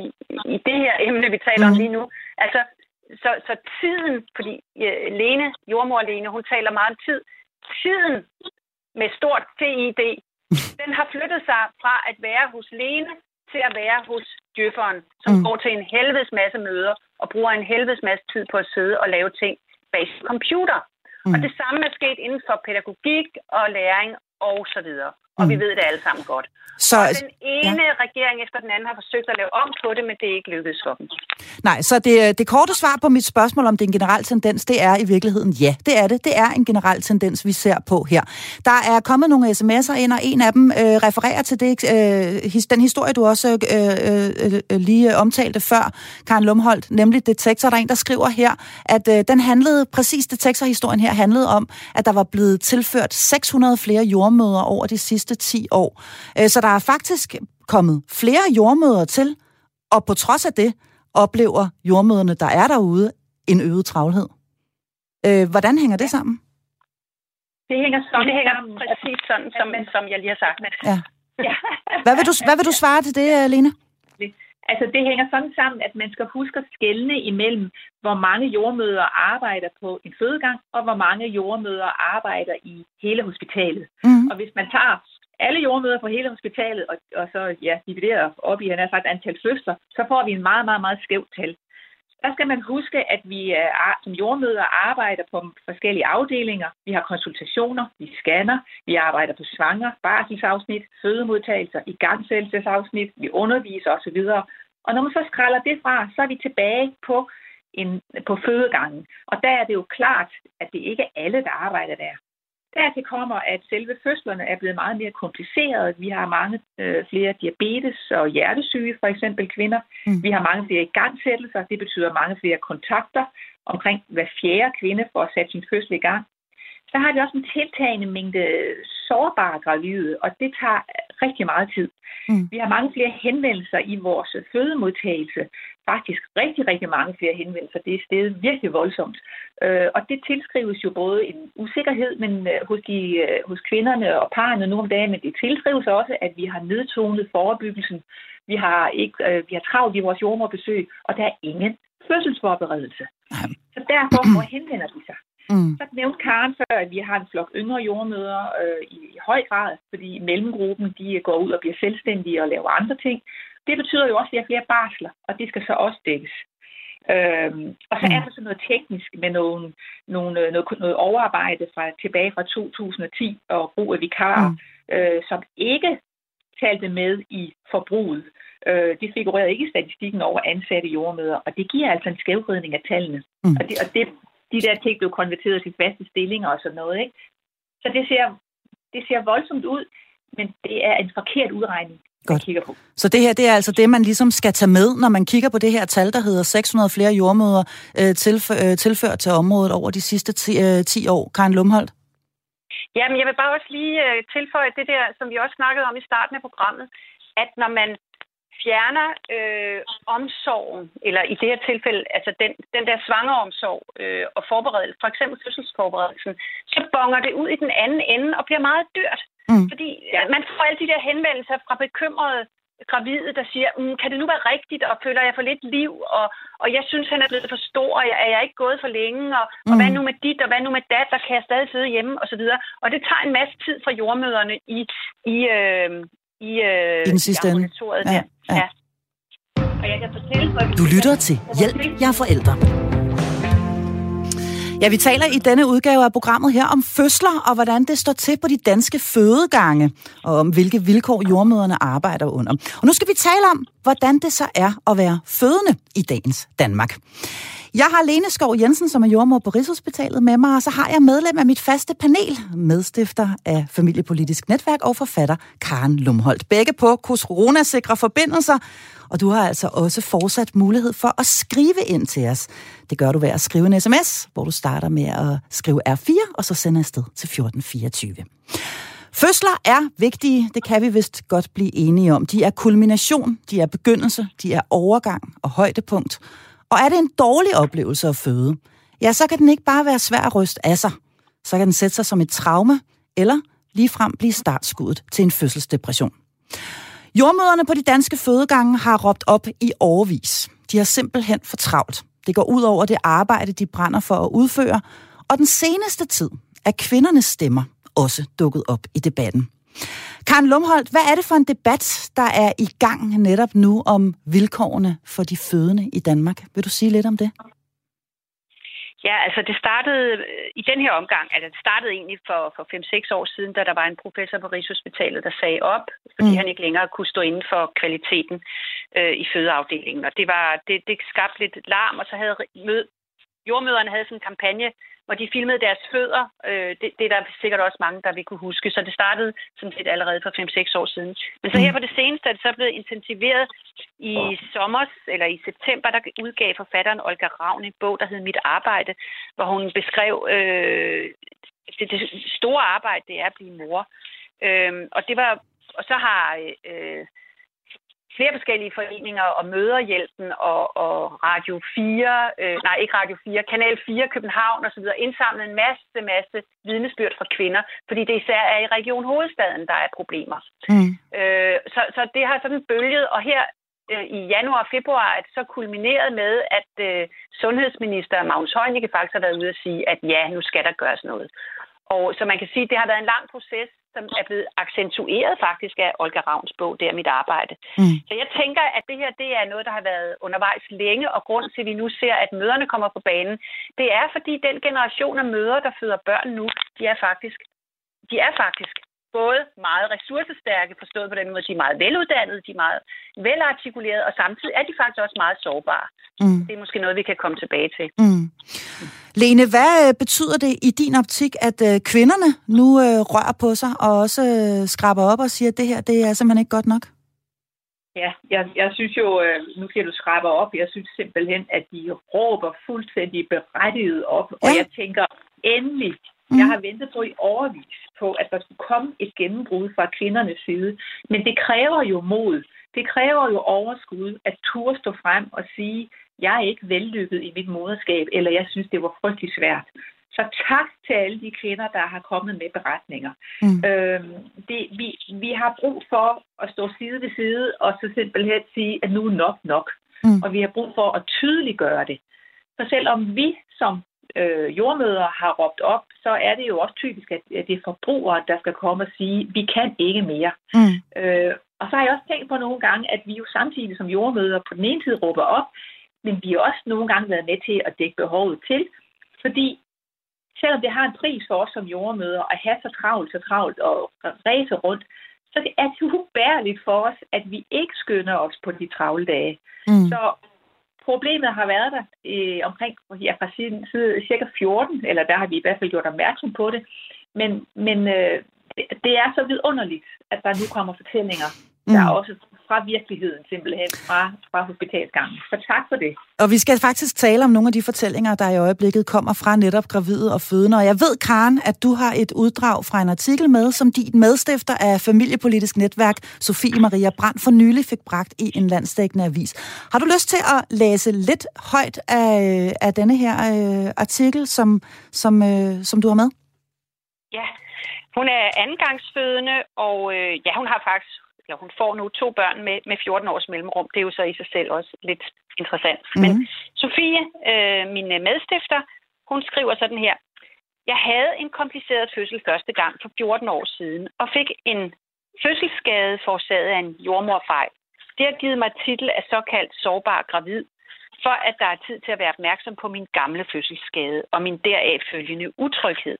i det her emne, vi taler mm. om lige nu. Altså, så, så tiden, fordi uh, Lene, jordmor Lene, hun taler meget om tid. Tiden med stort TID, *laughs* den har flyttet sig fra at være hos Lene til at være hos djøfferen, som mm. går til en helvedes masse møder og bruger en helvedes masse tid på at sidde og lave ting bag sin computer. Mm. Og det samme er sket inden for pædagogik og læring og så videre. Og mm. vi ved det alle sammen godt. Så, og den ene ja. regering efter den anden har forsøgt at lave om på det, men det er ikke lykkedes for dem. Nej, så det, det korte svar på mit spørgsmål, om det er en generel tendens, det er i virkeligheden ja, det er det. Det er en generel tendens, vi ser på her. Der er kommet nogle sms'er ind, og en af dem øh, refererer til det, øh, den historie, du også øh, øh, øh, lige omtalte før, Karen Lumholdt, nemlig detektor. Der er en, der skriver her, at øh, den handlede, præcis detektorhistorien her handlede om, at der var blevet tilført 600 flere jordmøder over de sidste 10 år. Øh, så der er faktisk kommet flere jordmøder til, og på trods af det oplever jordmøderne, der er derude, en øget travlhed. Øh, hvordan hænger det sammen? Det hænger, sådan, det hænger præcis sådan, som, som jeg lige har sagt. Ja. ja. Hvad, vil du, hvad vil du svare til det, Lene? Altså, det hænger sådan sammen, at man skal huske at skelne imellem, hvor mange jordmøder arbejder på en fødegang, og hvor mange jordmøder arbejder i hele hospitalet. Mm. Og hvis man tager alle jordmøder på hele hospitalet, og, og så ja, dividerer op i, han har sagt, antal fødsler, så får vi en meget, meget, meget skævt tal. Der skal man huske, at vi øh, som jordmøder arbejder på forskellige afdelinger. Vi har konsultationer, vi scanner, vi arbejder på svanger, barselsafsnit, fødemodtagelser, igangsættelsesafsnit, vi underviser osv. Og når man så skræller det fra, så er vi tilbage på, en, på fødegangen. Og der er det jo klart, at det ikke er alle, der arbejder der. Dertil kommer, at selve fødslerne er blevet meget mere komplicerede. Vi har mange øh, flere diabetes og hjertesyge, for eksempel kvinder. Mm. Vi har mange flere igangsættelser. Det betyder mange flere kontakter. Omkring hver fjerde kvinde får sat sin fødsel i gang. Der har vi også en tiltagende mængde sårbare gravide, og det tager rigtig meget tid. Mm. Vi har mange flere henvendelser i vores fødemodtagelse. Faktisk rigtig, rigtig mange flere henvendelser. Det er stedet virkelig voldsomt. Øh, og det tilskrives jo både en usikkerhed men øh, hos, de, øh, hos kvinderne og parerne nu om dagen, men det tilskrives også, at vi har nedtonet forebyggelsen. Vi har, ikke, øh, vi har travlt i vores jordmorbesøg, og der er ingen fødselsforberedelse. Så derfor må henvender de sig. Mm. Så nævnte Karen før, at vi har en flok yngre jordmøder øh, i, i høj grad, fordi mellemgruppen de går ud og bliver selvstændige og laver andre ting. Det betyder jo også, at vi har flere barsler, og det skal så også dækkes. Øhm, og så mm. er der så noget teknisk med nogle, nogle, øh, noget, noget overarbejde fra, tilbage fra 2010 og brug af vikarer, mm. øh, som ikke talte med i forbruget. Øh, det figurerede ikke i statistikken over ansatte jordmøder, og det giver altså en skævvridning af tallene. Mm. Og, det, og det, de der ting blev konverteret til faste stillinger og sådan noget. Ikke? Så det ser, det ser voldsomt ud, men det er en forkert udregning. Godt. Kigger på. Så det her, det er altså det, man ligesom skal tage med, når man kigger på det her tal, der hedder 600 flere jordmøder øh, tilfør, øh, tilført til området over de sidste 10, øh, 10 år. Karen Lumholdt? Jamen, jeg vil bare også lige øh, tilføje det der, som vi også snakkede om i starten af programmet, at når man fjerner øh, omsorgen, eller i det her tilfælde, altså den, den der svangeromsorg øh, og forberedelse, for eksempel fødselsforberedelsen, så bonger det ud i den anden ende og bliver meget dyrt. Mm. Fordi ja, man får alle de der henvendelser fra bekymrede gravide, der siger, mm, kan det nu være rigtigt, og føler jeg for lidt liv, og, og jeg synes, han er blevet for stor, og jeg, er jeg ikke gået for længe, og, mm. og hvad nu med dit, og hvad nu med dat, der kan jeg stadig sidde hjemme, og så videre. Og det tager en masse tid fra jordmøderne i, i, øh, i, øh, I den sidste ende. Ja, ja. ja. Og jeg kan fortælle, du lytter til Hjælp, jeg er forældre. Ja, vi taler i denne udgave af programmet her om fødsler og hvordan det står til på de danske fødegange, og om hvilke vilkår jordmøderne arbejder under. Og nu skal vi tale om, hvordan det så er at være fødende i dagens Danmark. Jeg har Lene Skov Jensen, som er jordmor på Rigshospitalet med mig, og så har jeg medlem af mit faste panel, medstifter af Familiepolitisk Netværk og forfatter Karen Lumholdt. Begge på coronasikre forbindelser, og du har altså også fortsat mulighed for at skrive ind til os. Det gør du ved at skrive en sms, hvor du starter med at skrive R4, og så sender afsted til 1424. Fødsler er vigtige, det kan vi vist godt blive enige om. De er kulmination, de er begyndelse, de er overgang og højdepunkt. Og er det en dårlig oplevelse at føde, ja, så kan den ikke bare være svær at ryste af sig. Så kan den sætte sig som et traume, eller ligefrem blive startskuddet til en fødselsdepression. Jordmøderne på de danske fødegange har råbt op i overvis. De har simpelthen for travlt. Det går ud over det arbejde, de brænder for at udføre. Og den seneste tid er kvindernes stemmer også dukket op i debatten. Karen Lumholdt, hvad er det for en debat, der er i gang netop nu om vilkårene for de fødende i Danmark? Vil du sige lidt om det? Ja, altså det startede i den her omgang, altså det startede egentlig for, for 5-6 år siden, da der var en professor på Rigshospitalet, der sagde op, fordi mm. han ikke længere kunne stå inden for kvaliteten øh, i fødeafdelingen. Og det, var, det, det skabte lidt larm, og så havde mød, jordmøderne havde sådan en kampagne, hvor de filmede deres fødder. Øh, det, det er der sikkert også mange, der vil kunne huske. Så det startede sådan set allerede for 5-6 år siden. Men så her på det seneste er det så blevet intensiveret i sommer, eller i september, der udgav forfatteren Olga Ravn en bog, der hed Mit Arbejde, hvor hun beskrev øh, det, det store arbejde, det er at blive mor. Øh, og det var og så har øh, flere forskellige foreninger og Møderhjælpen og, og Radio 4, øh, nej ikke Radio 4, Kanal 4 København osv. indsamlet en masse, masse vidnesbyrd fra kvinder, fordi det især er i Region Hovedstaden, der er problemer. Mm. Øh, så, så det har sådan bølget, og her øh, i januar og februar er det så kulmineret med, at øh, sundhedsminister Magnus Heunicke faktisk har været ude at sige, at ja, nu skal der gøres noget. Og så man kan sige, at det har været en lang proces, som er blevet accentueret faktisk af Olga Ravns bog, der mit arbejde. Mm. Så jeg tænker, at det her det er noget, der har været undervejs længe, og grund til, at vi nu ser, at møderne kommer på banen, det er, fordi den generation af mødre, der føder børn nu, de er faktisk, de er faktisk både meget ressourcestærke, forstået på den måde, de er meget veluddannede, de er meget velartikulerede, og samtidig er de faktisk også meget sårbare. Mm. Det er måske noget, vi kan komme tilbage til. Mm. Lene, hvad øh, betyder det i din optik, at øh, kvinderne nu øh, rører på sig og også øh, skraber op og siger, at det her det er simpelthen ikke godt nok? Ja, jeg, jeg synes jo, øh, nu kan du skrabe op, jeg synes simpelthen, at de råber fuldstændig berettiget op, ja. og jeg tænker, endelig Mm. Jeg har ventet på i overvis på, at der skulle komme et gennembrud fra kvindernes side. Men det kræver jo mod. Det kræver jo overskud at turde stå frem og sige, jeg er ikke vellykket i mit moderskab, eller jeg synes, det var frygtelig svært. Så tak til alle de kvinder, der har kommet med beretninger. Mm. Øhm, det, vi, vi har brug for at stå side ved side og så simpelthen sige, at nu er nok nok. Mm. Og vi har brug for at tydeliggøre det. For selvom vi som øh, jordmøder har råbt op, så er det jo også typisk, at, det er forbrugere, der skal komme og sige, vi kan ikke mere. Mm. Øh, og så har jeg også tænkt på nogle gange, at vi jo samtidig som jordmøder på den ene side råber op, men vi har også nogle gange været med til at dække behovet til, fordi selvom det har en pris for os som jordmøder at have så travlt, så travlt og ræse rundt, så det er det ubærligt for os, at vi ikke skynder os på de travle dage. Mm. Så problemet har været der øh, omkring ja, fra siden, siden cirka 14, eller der har vi i hvert fald gjort opmærksom på det. Men, men øh, det, det er så vidunderligt, at der nu kommer fortællinger, der mm. også fra virkeligheden simpelthen, fra, fra hospitalsgangen. Så tak for det. Og vi skal faktisk tale om nogle af de fortællinger, der i øjeblikket kommer fra netop gravide og fødende. Og jeg ved, Karen, at du har et uddrag fra en artikel med, som din medstifter af Familiepolitisk Netværk, Sofie Maria Brandt, for nylig fik bragt i en landstækkende avis. Har du lyst til at læse lidt højt af, af denne her øh, artikel, som, som, øh, som du har med? Ja, hun er andengangsfødende, og øh, ja, hun har faktisk eller hun får nu to børn med, med 14 års mellemrum. Det er jo så i sig selv også lidt interessant. Mm. Men. Sofie, øh, min medstifter, hun skriver sådan her. Jeg havde en kompliceret fødsel første gang for 14 år siden, og fik en fødselsskade forårsaget af en jordmorfejl. Det har givet mig titel af såkaldt sårbar gravid, for at der er tid til at være opmærksom på min gamle fødselsskade og min deraf følgende utryghed.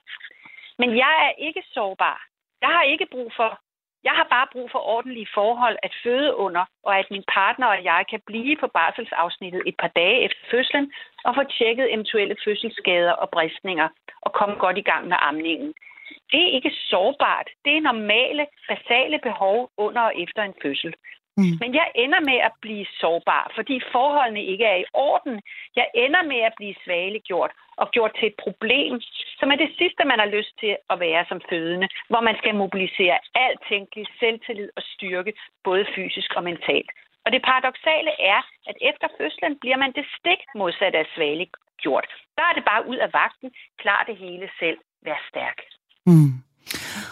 Men jeg er ikke sårbar. Jeg har ikke brug for jeg har bare brug for ordentlige forhold at føde under, og at min partner og jeg kan blive på barselsafsnittet et par dage efter fødslen og få tjekket eventuelle fødselsskader og bristninger og komme godt i gang med amningen. Det er ikke sårbart. Det er normale, basale behov under og efter en fødsel. Mm. Men jeg ender med at blive sårbar, fordi forholdene ikke er i orden. Jeg ender med at blive svalegjort og gjort til et problem, som er det sidste, man har lyst til at være som fødende, hvor man skal mobilisere alt tænkelig selvtillid og styrke, både fysisk og mentalt. Og det paradoxale er, at efter fødslen bliver man det stik modsat af svalegjort. Der er det bare ud af vagten, klar det hele selv, vær stærk. Mm.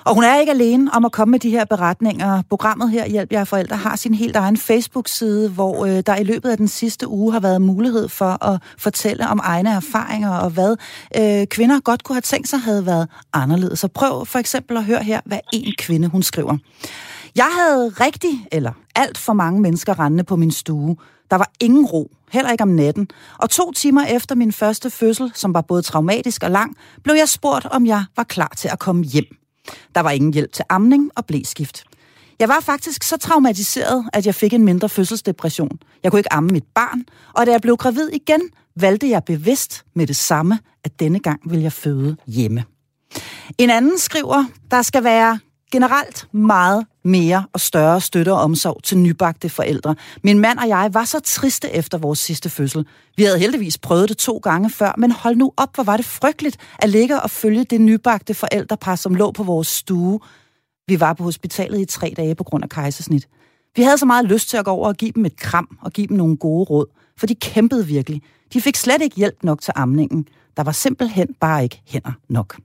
Og hun er ikke alene om at komme med de her beretninger. Programmet her, Hjælp jer forældre, har sin helt egen Facebook-side, hvor øh, der i løbet af den sidste uge har været mulighed for at fortælle om egne erfaringer og hvad øh, kvinder godt kunne have tænkt sig havde været anderledes. Så prøv for eksempel at høre her, hvad en kvinde hun skriver. Jeg havde rigtig, eller alt for mange mennesker rendende på min stue. Der var ingen ro, heller ikke om natten. Og to timer efter min første fødsel, som var både traumatisk og lang, blev jeg spurgt, om jeg var klar til at komme hjem. Der var ingen hjælp til amning og blæskift. Jeg var faktisk så traumatiseret, at jeg fik en mindre fødselsdepression. Jeg kunne ikke amme mit barn, og da jeg blev gravid igen, valgte jeg bevidst med det samme, at denne gang vil jeg føde hjemme. En anden skriver, der skal være generelt meget mere og større støtte og omsorg til nybagte forældre. Min mand og jeg var så triste efter vores sidste fødsel. Vi havde heldigvis prøvet det to gange før, men hold nu op, hvor var det frygteligt at ligge og følge det nybagte forældrepar, som lå på vores stue. Vi var på hospitalet i tre dage på grund af kejsersnit. Vi havde så meget lyst til at gå over og give dem et kram og give dem nogle gode råd, for de kæmpede virkelig. De fik slet ikke hjælp nok til amningen. Der var simpelthen bare ikke hænder nok.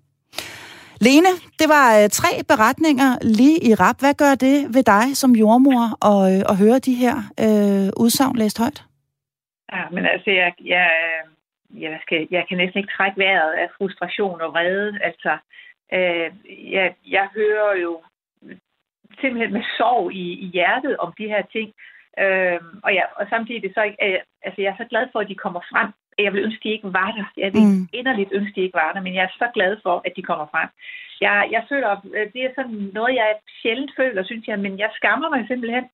Lene, det var øh, tre beretninger lige i rap. Hvad gør det ved dig som jordmor at, øh, at høre de her øh, udsagn læst højt? Ja, men altså, jeg, jeg, øh, jeg, skal, jeg kan næsten ikke trække vejret af frustration og vrede. Altså, øh, jeg, jeg hører jo simpelthen med sorg i, i hjertet om de her ting. Øh, og, ja, og samtidig så øh, altså, jeg er så glad for, at de kommer frem jeg vil ønske, de ikke var der. Jeg vil mm. inderligt ønske, de ikke var der, men jeg er så glad for, at de kommer frem. Jeg, jeg føler, øh, det er sådan noget, jeg sjældent føler, synes jeg, men jeg skammer mig simpelthen,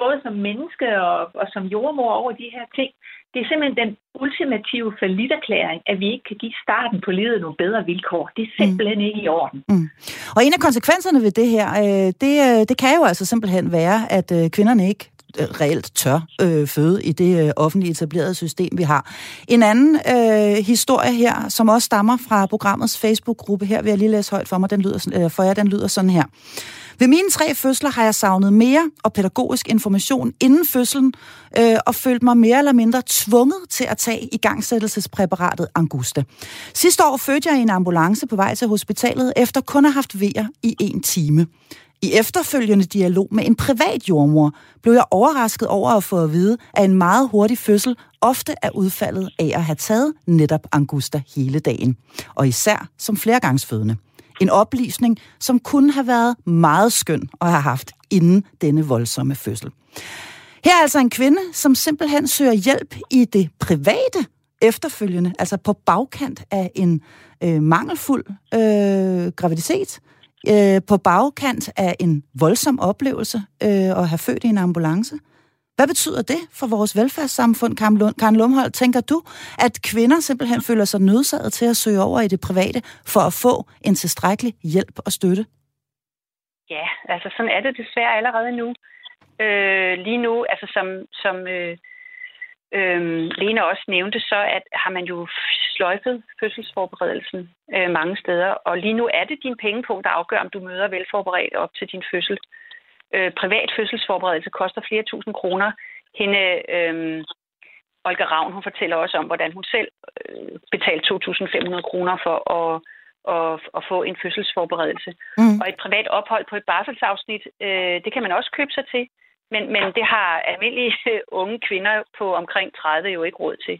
både som menneske og, og som jordmor over de her ting. Det er simpelthen den ultimative forlitterklæring, at vi ikke kan give starten på livet nogle bedre vilkår. Det er simpelthen mm. ikke i orden. Mm. Og en af konsekvenserne ved det her, øh, det, øh, det kan jo altså simpelthen være, at kvinderne ikke Øh, reelt tør øh, føde i det øh, offentlige etablerede system, vi har. En anden øh, historie her, som også stammer fra programmets Facebook-gruppe, her vil jeg lige læse højt for mig, den lyder, øh, for jer, den lyder sådan her. Ved mine tre fødsler har jeg savnet mere og pædagogisk information inden fødslen, øh, og følt mig mere eller mindre tvunget til at tage igangsættelsespræparatet Angusta. Sidste år fødte jeg i en ambulance på vej til hospitalet, efter kun at have haft vejer i en time. I efterfølgende dialog med en privat jordmor blev jeg overrasket over at få at vide, at en meget hurtig fødsel ofte er udfaldet af at have taget netop Angusta hele dagen, og især som flergangsfødende. En oplysning, som kunne have været meget skøn at have haft inden denne voldsomme fødsel. Her er altså en kvinde, som simpelthen søger hjælp i det private efterfølgende, altså på bagkant af en øh, mangelfuld øh, graviditet, øh, på bagkant af en voldsom oplevelse øh, at have født i en ambulance. Hvad betyder det for vores velfærdssamfund, Karen Lumhold? Tænker du, at kvinder simpelthen føler sig nødsaget til at søge over i det private for at få en tilstrækkelig hjælp og støtte? Ja, altså sådan er det desværre allerede nu. Øh, lige nu, altså som, som øh, øh, Lena også nævnte, så at, har man jo sløjfet fødselsforberedelsen øh, mange steder. Og lige nu er det din pengepunkt, der afgør, om du møder velforberedt op til din fødsel. Øh, privat fødselsforberedelse koster flere tusind kroner. Hende, øh, Olga Ravn, hun fortæller også om, hvordan hun selv øh, betalte 2.500 kroner for at, at, at få en fødselsforberedelse. Mm. Og et privat ophold på et barselsafsnit, øh, det kan man også købe sig til. Men, men det har almindelige unge kvinder på omkring 30 jo ikke råd til.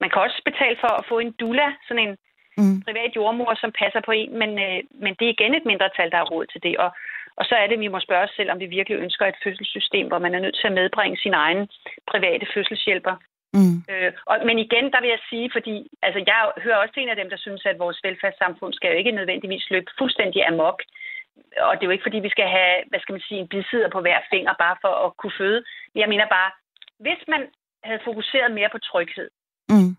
Man kan også betale for at få en dula, sådan en mm. privat jordmor, som passer på en, men, øh, men det er igen et mindretal, der har råd til det. Og, og så er det, vi må spørge os selv, om vi virkelig ønsker et fødselssystem, hvor man er nødt til at medbringe sin egen private fødselshjælper. Mm. Øh, og, men igen, der vil jeg sige, fordi altså, jeg hører også til en af dem, der synes, at vores velfærdssamfund skal jo ikke nødvendigvis løbe fuldstændig amok. Og det er jo ikke, fordi vi skal have, hvad skal man sige, en bidsider på hver finger, bare for at kunne føde. Jeg mener bare, hvis man havde fokuseret mere på tryghed, mm.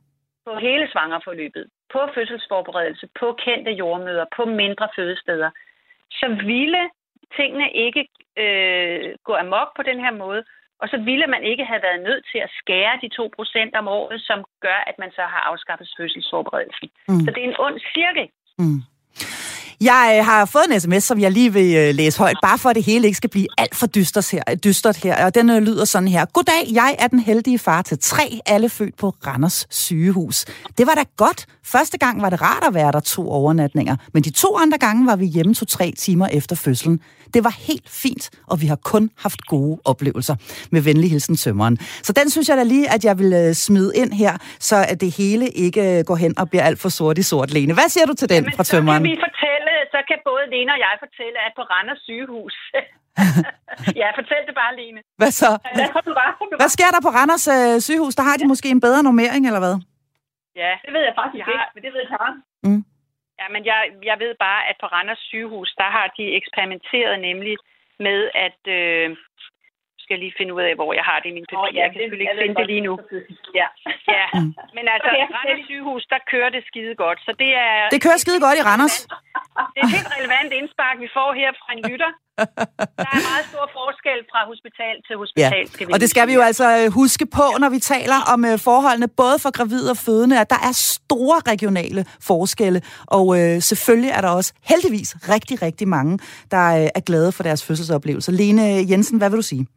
på hele svangerforløbet, på fødselsforberedelse, på kendte jordmøder, på mindre fødesteder, så ville tingene ikke øh, gå amok på den her måde, og så ville man ikke have været nødt til at skære de 2 procent om året, som gør, at man så har afskaffet fødselsforberedelsen. Mm. Så det er en ond cirkel. Mm. Jeg øh, har fået en sms, som jeg lige vil øh, læse højt, bare for at det hele ikke skal blive alt for dystert her. Dystert her. Og den øh, lyder sådan her. Goddag, jeg er den heldige far til tre, alle født på Randers sygehus. Det var da godt. Første gang var det rart at være der to overnatninger, men de to andre gange var vi hjemme to-tre timer efter fødslen. Det var helt fint, og vi har kun haft gode oplevelser. Med venlig hilsen tømmeren. Så den synes jeg da lige, at jeg vil smide ind her, så at det hele ikke går hen og bliver alt for sort i sort, Lene. Hvad siger du til den Jamen, fra tømmeren? Så kan både Lene og jeg fortælle, at på Randers sygehus... *laughs* ja, fortæl det bare, Lene. Hvad så? Ja, bare, hvad sker der på Randers øh, sygehus? Der har de måske en bedre normering, eller hvad? Ja, det ved jeg faktisk ikke, men det ved Karen. Mm. Ja, men jeg, jeg ved bare, at på Randers sygehus, der har de eksperimenteret nemlig med, at... Øh, skal jeg lige finde ud af, hvor jeg har det i min papir. Oh, ja, jeg kan selvfølgelig ikke finde det lige nu. Ja, ja. Mm. men altså, okay. Randers sygehus, der kører det skide godt. Så det er... Det kører skide godt i Randers. Det er et helt relevant indspark, vi får her fra en lytter. Der er meget stor forskel fra hospital til hospital. Ja. Skal vi og det skal vi jo altså øh, huske på, når vi taler om øh, forholdene både for gravide og fødende, at der er store regionale forskelle. Og øh, selvfølgelig er der også heldigvis rigtig, rigtig mange, der øh, er glade for deres fødselsoplevelser. Lene Jensen, hvad vil du sige?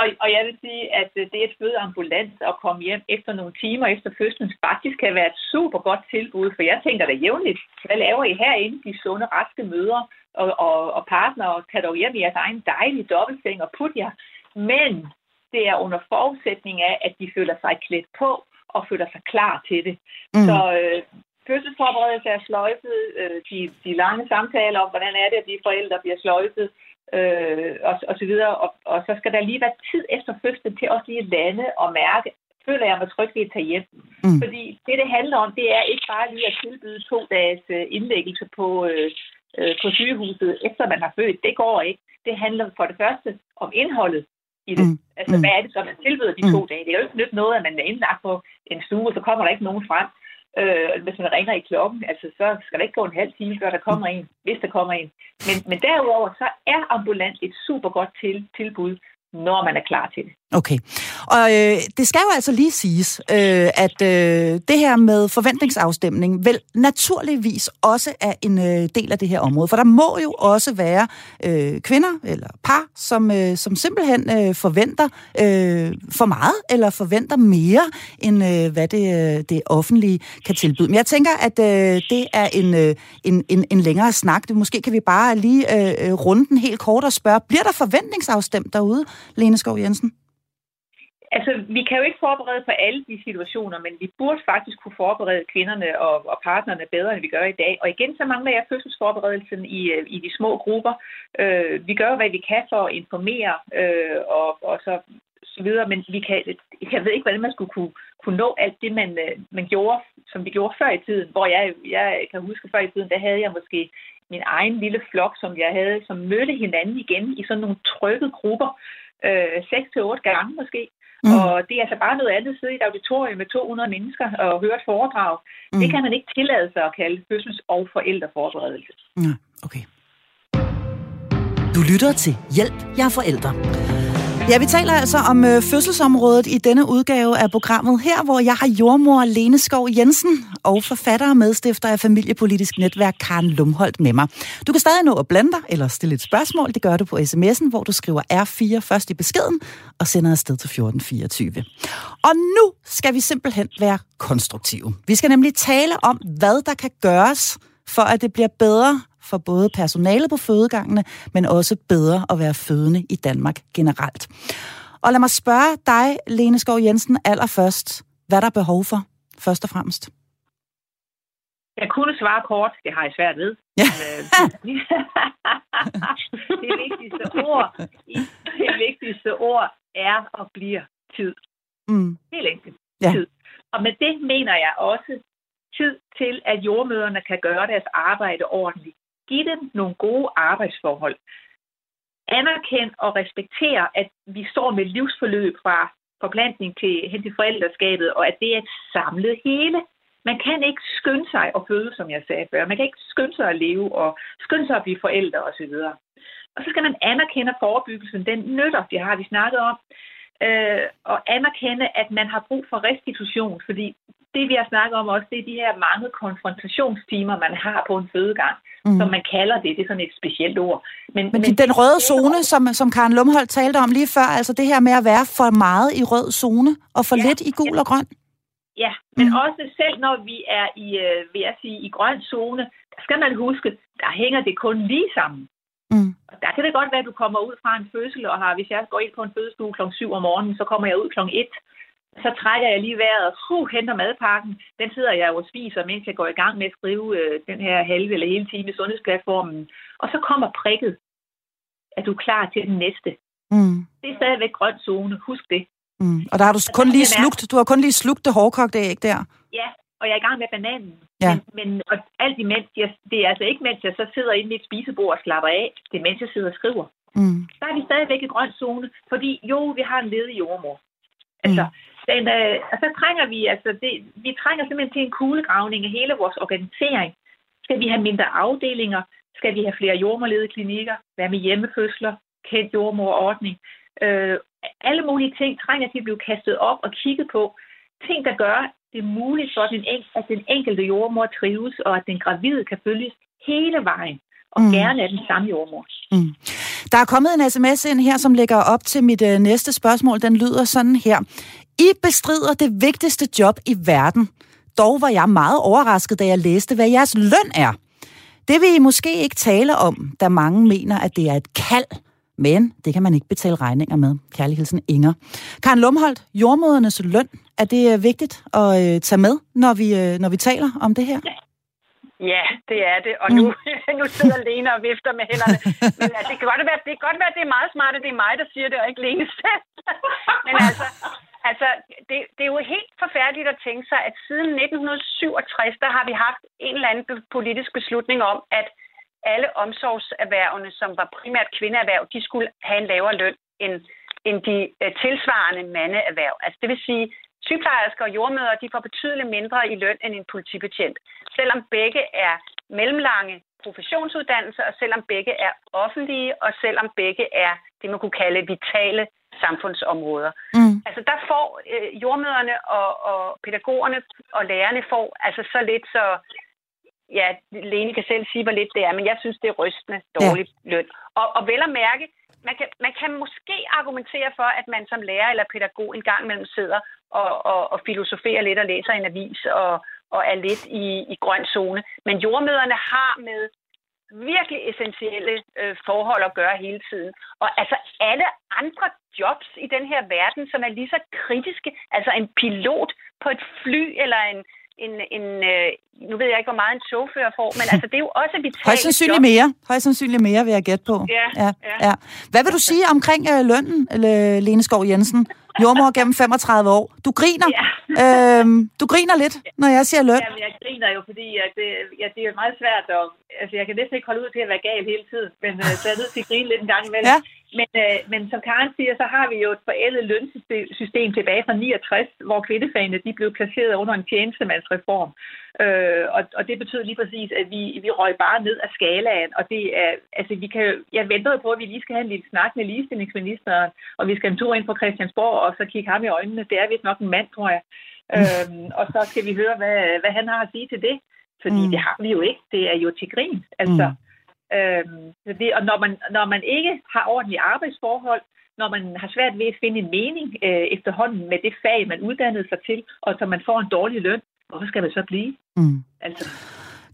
Og, og jeg vil sige, at øh, det at føde ambulant og komme hjem efter nogle timer efter fødslen faktisk kan være et super godt tilbud, for jeg tænker da jævnligt, hvad laver I herinde, de sunde, raske mødre og, og, og partnere, kan dog hjem i jeres egen dejlige dobbeltseng og putte jer. Men det er under forudsætning af, at de føler sig klædt på og føler sig klar til det. Mm. Så øh, fødselsforberedelse er sløjfet, øh, de, de lange samtaler om, hvordan er det, at de forældre bliver sløjfet, øh, og, og så videre. Og, og så skal der lige være tid efter fødslen til også lige at lande og mærke, føler jeg mig tryg ved at tage hjem. Mm. Fordi det, det handler om, det er ikke bare lige at tilbyde to dages øh, indlæggelse på, øh, øh, på sygehuset, efter man har født. Det går ikke. Det handler for det første om indholdet i det. Mm. Altså, mm. hvad er det, som man tilbyder de to mm. dage? Det er jo ikke nyt noget, at man er indlagt på en stue, og så kommer der ikke nogen frem. Øh, hvis man ringer i klokken, altså, så skal der ikke gå en halv time, før der kommer en, hvis der kommer en. Men, men derudover, så er ambulant et super godt til, tilbud, når man er klar til det. Okay. Og øh, det skal jo altså lige siges, øh, at øh, det her med forventningsafstemning vel naturligvis også er en øh, del af det her område. For der må jo også være øh, kvinder eller par, som, øh, som simpelthen øh, forventer øh, for meget, eller forventer mere, end øh, hvad det, øh, det offentlige kan tilbyde. Men jeg tænker, at øh, det er en, øh, en, en, en længere snak. Det, måske kan vi bare lige øh, øh, runde den helt kort og spørge, bliver der forventningsafstemt derude, Lene Skov Jensen? Altså, vi kan jo ikke forberede på alle de situationer, men vi burde faktisk kunne forberede kvinderne og, og partnerne bedre, end vi gør i dag. Og igen, så mangler jeg fødselsforberedelsen i, øh, i de små grupper. Øh, vi gør hvad vi kan for at informere øh, og, og så, så videre, men vi kan, jeg ved ikke, hvordan man skulle kunne, kunne nå alt det, man, øh, man gjorde, som vi gjorde før i tiden. Hvor jeg, jeg kan huske før i tiden, der havde jeg måske min egen lille flok, som jeg havde, som mødte hinanden igen i sådan nogle trygge grupper, øh, 6-8 gange måske. Mm. Og det er altså bare noget andet at sidde i et auditorium med 200 mennesker og høre et foredrag. Mm. Det kan man ikke tillade sig at kalde fødsels- og forældreforberedelse. Ja, okay. Du lytter til Hjælp, jeg er forældre. Ja, vi taler altså om øh, fødselsområdet i denne udgave af programmet her, hvor jeg har jordmor Lene Skov Jensen og forfatter og medstifter af familiepolitisk netværk Karen Lumholdt med mig. Du kan stadig nå at blande dig eller stille et spørgsmål. Det gør du på sms'en, hvor du skriver R4 først i beskeden og sender afsted til 1424. Og nu skal vi simpelthen være konstruktive. Vi skal nemlig tale om, hvad der kan gøres for at det bliver bedre for både personalet på fødegangene, men også bedre at være fødende i Danmark generelt. Og lad mig spørge dig, Lene Skov Jensen, allerførst, hvad der er behov for, først og fremmest? Jeg kunne svare kort, det har jeg svært ved. Ja. *laughs* Øh, det vigtigste ord, det vigtigste ord er og bliver tid. Mm. Helt enkelt. Ja. Tid. Og med det mener jeg også tid til, at jordmøderne kan gøre deres arbejde ordentligt give dem nogle gode arbejdsforhold. Anerkend og respekter, at vi står med livsforløb fra forplantning til hen til forældreskabet, og at det er et samlet hele. Man kan ikke skynde sig at føde, som jeg sagde før. Man kan ikke skynde sig at leve og skynde sig at blive forældre osv. Og så skal man anerkende forebyggelsen. Den nytter, det har vi snakket om. Øh, og anerkende, at man har brug for restitution, fordi det, vi har snakket om også, det er de her mange konfrontationstimer, man har på en fødegang, mm. som man kalder det. Det er sådan et specielt ord. Men, men, men den røde zone, som, som Karen Lumholdt talte om lige før, altså det her med at være for meget i rød zone og for ja, lidt i gul og grøn? Ja, men mm. også selv når vi er i, øh, vil jeg sige, i grøn zone, der skal man huske, der hænger det kun lige sammen. Mm. Og der kan det godt være, at du kommer ud fra en fødsel, og har, hvis jeg går ind på en fødestue kl. 7 om morgenen, så kommer jeg ud kl. 1 så trækker jeg lige vejret og huh, henter madpakken. Den sidder jeg og spiser, mens jeg går i gang med at skrive øh, den her halve eller hele time i sundhedsplatformen. Og så kommer prikket. Er du klar til den næste? Mm. Det er stadigvæk grøn zone. Husk det. Mm. Og der har du kun lige slugt, du har kun lige slugt det hårdkogte æg der. Ja, og jeg er i gang med bananen. Ja. Men, men og alt imens, jeg, det er altså ikke mens jeg så sidder inde i et spisebord og slapper af. Det er mens jeg sidder og skriver. Mm. Der er vi stadigvæk i grøn zone, fordi jo, vi har en ledig jordmor. Altså, mm. Den, øh, og så trænger vi, altså det, vi trænger simpelthen til en kuglegravning af hele vores organisering. Skal vi have mindre afdelinger? Skal vi have flere jordmorledede klinikker? Hvad med hjemmefødsler? Kendt jordmorordning? Øh, alle mulige ting trænger til at blive kastet op og kigget på. Ting, der gør det muligt for, den, at den enkelte jordmor trives, og at den gravide kan følges hele vejen og mm. gerne af den samme jordmor. Mm. Der er kommet en sms ind her, som lægger op til mit øh, næste spørgsmål. Den lyder sådan her. I bestrider det vigtigste job i verden. Dog var jeg meget overrasket, da jeg læste, hvad jeres løn er. Det vil I måske ikke tale om, da mange mener, at det er et kald. Men det kan man ikke betale regninger med. Kærligheden Inger. Karen Lumholdt, jordmødernes løn, er det øh, vigtigt at øh, tage med, når vi, øh, når vi taler om det her? Ja. Ja, det er det. Og nu, mm. *laughs* nu sidder Lene og vifter med hænderne. Men altså, det, kan godt være, det kan godt være, at det er meget smart, at det er mig, der siger det, og ikke Lene selv. *laughs* Men altså, altså det, det er jo helt forfærdeligt at tænke sig, at siden 1967, der har vi haft en eller anden politisk beslutning om, at alle omsorgserhvervene, som var primært kvindeerhverv, de skulle have en lavere løn end, end de øh, tilsvarende mandeerhverv. Altså det vil sige, Sygeplejersker og jordmøder de får betydeligt mindre i løn end en politibetjent, selvom begge er mellemlange professionsuddannelser, og selvom begge er offentlige, og selvom begge er det, man kunne kalde vitale samfundsområder. Mm. Altså der får øh, jordmøderne og, og pædagogerne og lærerne får altså så lidt så ja, Lene kan selv sige, hvor lidt det er, men jeg synes, det er rystende dårligt ja. løn. Og, og vel at mærke, man kan, man kan måske argumentere for, at man som lærer eller pædagog en gang imellem sidder og, og, og filosoferer lidt og læser en avis og, og er lidt i, i grøn zone. Men jordmøderne har med virkelig essentielle øh, forhold at gøre hele tiden. Og altså alle andre jobs i den her verden, som er lige så kritiske, altså en pilot på et fly eller en, en, en øh, nu ved jeg ikke, hvor meget en chauffør får, men altså det er jo også vitalt Højst sandsynligt mere. Højst sandsynligt mere, vil jeg gætte på. Ja, ja. ja. ja. Hvad vil du sige omkring øh, lønnen, Lene Skov Jensen? Jordmor gennem 35 år. Du griner. Ja. *laughs* øhm, du griner lidt, når jeg siger løn. Jamen, jeg griner jo, fordi at det, ja, det er meget svært. Og, altså, jeg kan næsten ikke holde ud til at være gal hele tiden, men øh, så er jeg nødt til at grine lidt en gang imellem. Ja. Men, øh, men som Karen siger, så har vi jo et forældet lønsystem tilbage fra 69, hvor kvindefagene de blev placeret under en tjenestemandsreform. Øh, og, og det betyder lige præcis, at vi, vi røg bare ned af skalaen, og det er, altså vi kan, jeg venter på, at vi lige skal have en lille snak med ligestillingsministeren, og vi skal en tur ind på Christiansborg, og så kigge ham i øjnene. Det er vist nok en mand, tror jeg. øhm, *laughs* og så skal vi høre, hvad, hvad han har at sige til det. Fordi mm. det har vi jo ikke. Det er jo til grin. Altså, mm. Øhm, det, og når man, når man ikke har ordentlige arbejdsforhold, når man har svært ved at finde en mening øh, efterhånden med det fag, man uddannede sig til, og så man får en dårlig løn, hvorfor skal det så blive? Mm. Altså,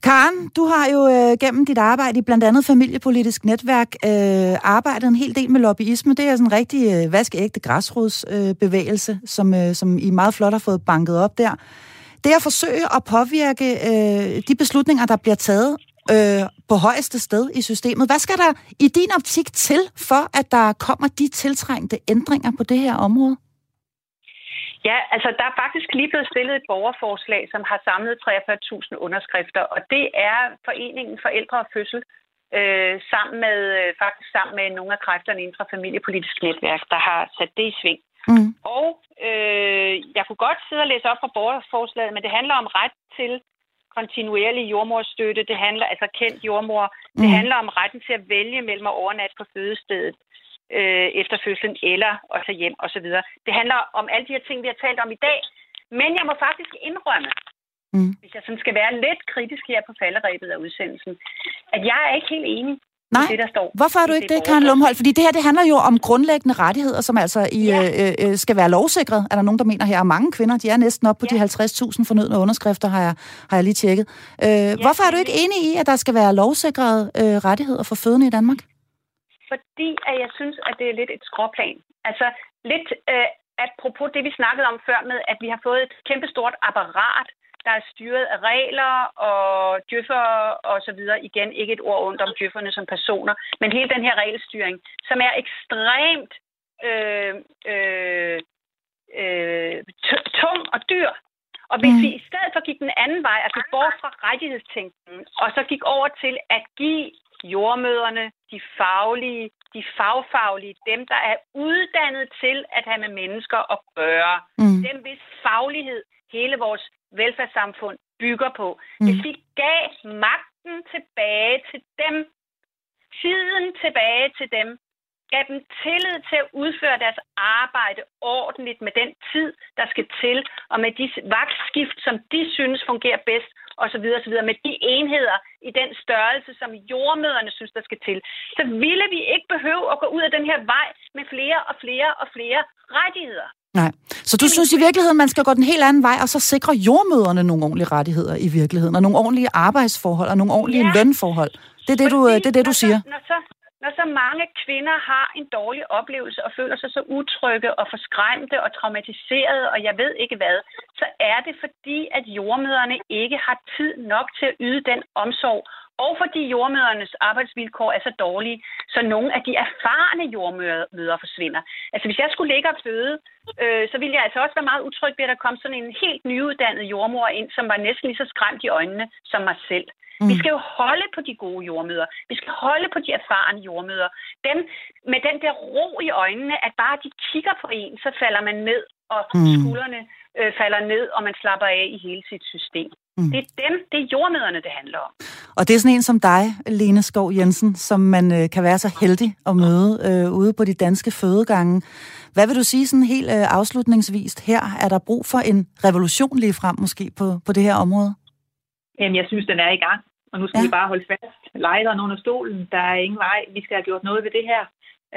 Karen, du har jo øh, gennem dit arbejde i blandt andet familiepolitisk netværk øh, arbejdet en hel del med lobbyisme. Det er sådan en rigtig øh, vaskeægte græsrodsbevægelse, øh, som, øh, som I meget flot har fået banket op der. Det at forsøge at påvirke øh, de beslutninger, der bliver taget øh, på højeste sted i systemet. Hvad skal der i din optik til, for at der kommer de tiltrængte ændringer på det her område? Ja, altså der er faktisk lige blevet stillet et borgerforslag, som har samlet 43.000 underskrifter, og det er Foreningen Forældre og Fødsel, øh, sammen med, øh, faktisk sammen med nogle af kræfterne inden for familiepolitisk netværk, der har sat det i sving. Mm. Og øh, jeg kunne godt sidde og læse op fra borgerforslaget, men det handler om ret til kontinuerlig jordmorstøtte. Det handler altså kendt jordmor. Mm. Det handler om retten til at vælge mellem at overnatte på fødestedet øh, efter fødslen eller at tage hjem osv. Det handler om alle de her ting, vi har talt om i dag. Men jeg må faktisk indrømme, mm. hvis jeg sådan skal være lidt kritisk her på falderæbet af udsendelsen, at jeg er ikke helt enig Nej, det, der står hvorfor er du ikke det, Karen Lumhold? Fordi det her, det handler jo om grundlæggende rettigheder, som altså i, ja. øh, øh, skal være lovsikret. Er der nogen, der mener her? Og mange kvinder, de er næsten op på ja. de 50.000 fornødne underskrifter, har jeg, har jeg lige tjekket. Øh, ja, hvorfor er du ikke enig i, at der skal være lovsikrede øh, rettigheder for fødende i Danmark? Fordi at jeg synes, at det er lidt et skråplan. Altså lidt øh, apropos det, vi snakkede om før med, at vi har fået et kæmpestort apparat, der er styret af regler og djøffer og så videre. Igen, ikke et ord ondt om djøfferne som personer, men hele den her regelstyring, som er ekstremt øh, øh, øh, tung og dyr. Og hvis mm. vi i stedet for gik den anden vej, altså bort fra rettighedstænkningen, og så gik over til at give jordmøderne, de faglige, de fagfaglige, dem, der er uddannet til at have med mennesker at gøre, mm. dem hvis faglighed hele vores velfærdssamfund bygger på. Mm. Hvis vi gav magten tilbage til dem, tiden tilbage til dem, gav dem tillid til at udføre deres arbejde ordentligt med den tid, der skal til, og med de vagtskift, som de synes fungerer bedst, osv. osv. med de enheder i den størrelse, som jordmøderne synes, der skal til, så ville vi ikke behøve at gå ud af den her vej med flere og flere og flere rettigheder. Nej. Så du synes i virkeligheden, man skal gå den helt anden vej, og så sikre jordmøderne nogle ordentlige rettigheder i virkeligheden, og nogle ordentlige arbejdsforhold, og nogle ordentlige ja. lønforhold. Det er det, du, det, er det, du siger. Når så, når så mange kvinder har en dårlig oplevelse og føler sig så utrygge og forskræmte og traumatiserede, og jeg ved ikke hvad, så er det fordi, at jordmøderne ikke har tid nok til at yde den omsorg, og fordi jordmødernes arbejdsvilkår er så dårlige, så nogle af de erfarne jordmøder forsvinder. Altså hvis jeg skulle ligge og føde, øh, så ville jeg altså også være meget utryg ved, at der kom sådan en helt nyuddannet jordmor ind, som var næsten lige så skræmt i øjnene som mig selv. Mm. Vi skal jo holde på de gode jordmøder. Vi skal holde på de erfarne jordmøder. Dem med den der ro i øjnene, at bare de kigger på en, så falder man ned, og mm. skuldrene øh, falder ned, og man slapper af i hele sit system. Mm. Det er dem, det er jordmøderne, det handler om. Og det er sådan en som dig, Lene Skov Jensen, som man øh, kan være så heldig at møde øh, ude på de danske fødegange. Hvad vil du sige sådan helt øh, afslutningsvist her? Er der brug for en revolution lige frem måske på, på det her område? Jamen, jeg synes, den er i gang. Og nu skal ja. vi bare holde fast. Lejderen under stolen. Der er ingen vej. Vi skal have gjort noget ved det her.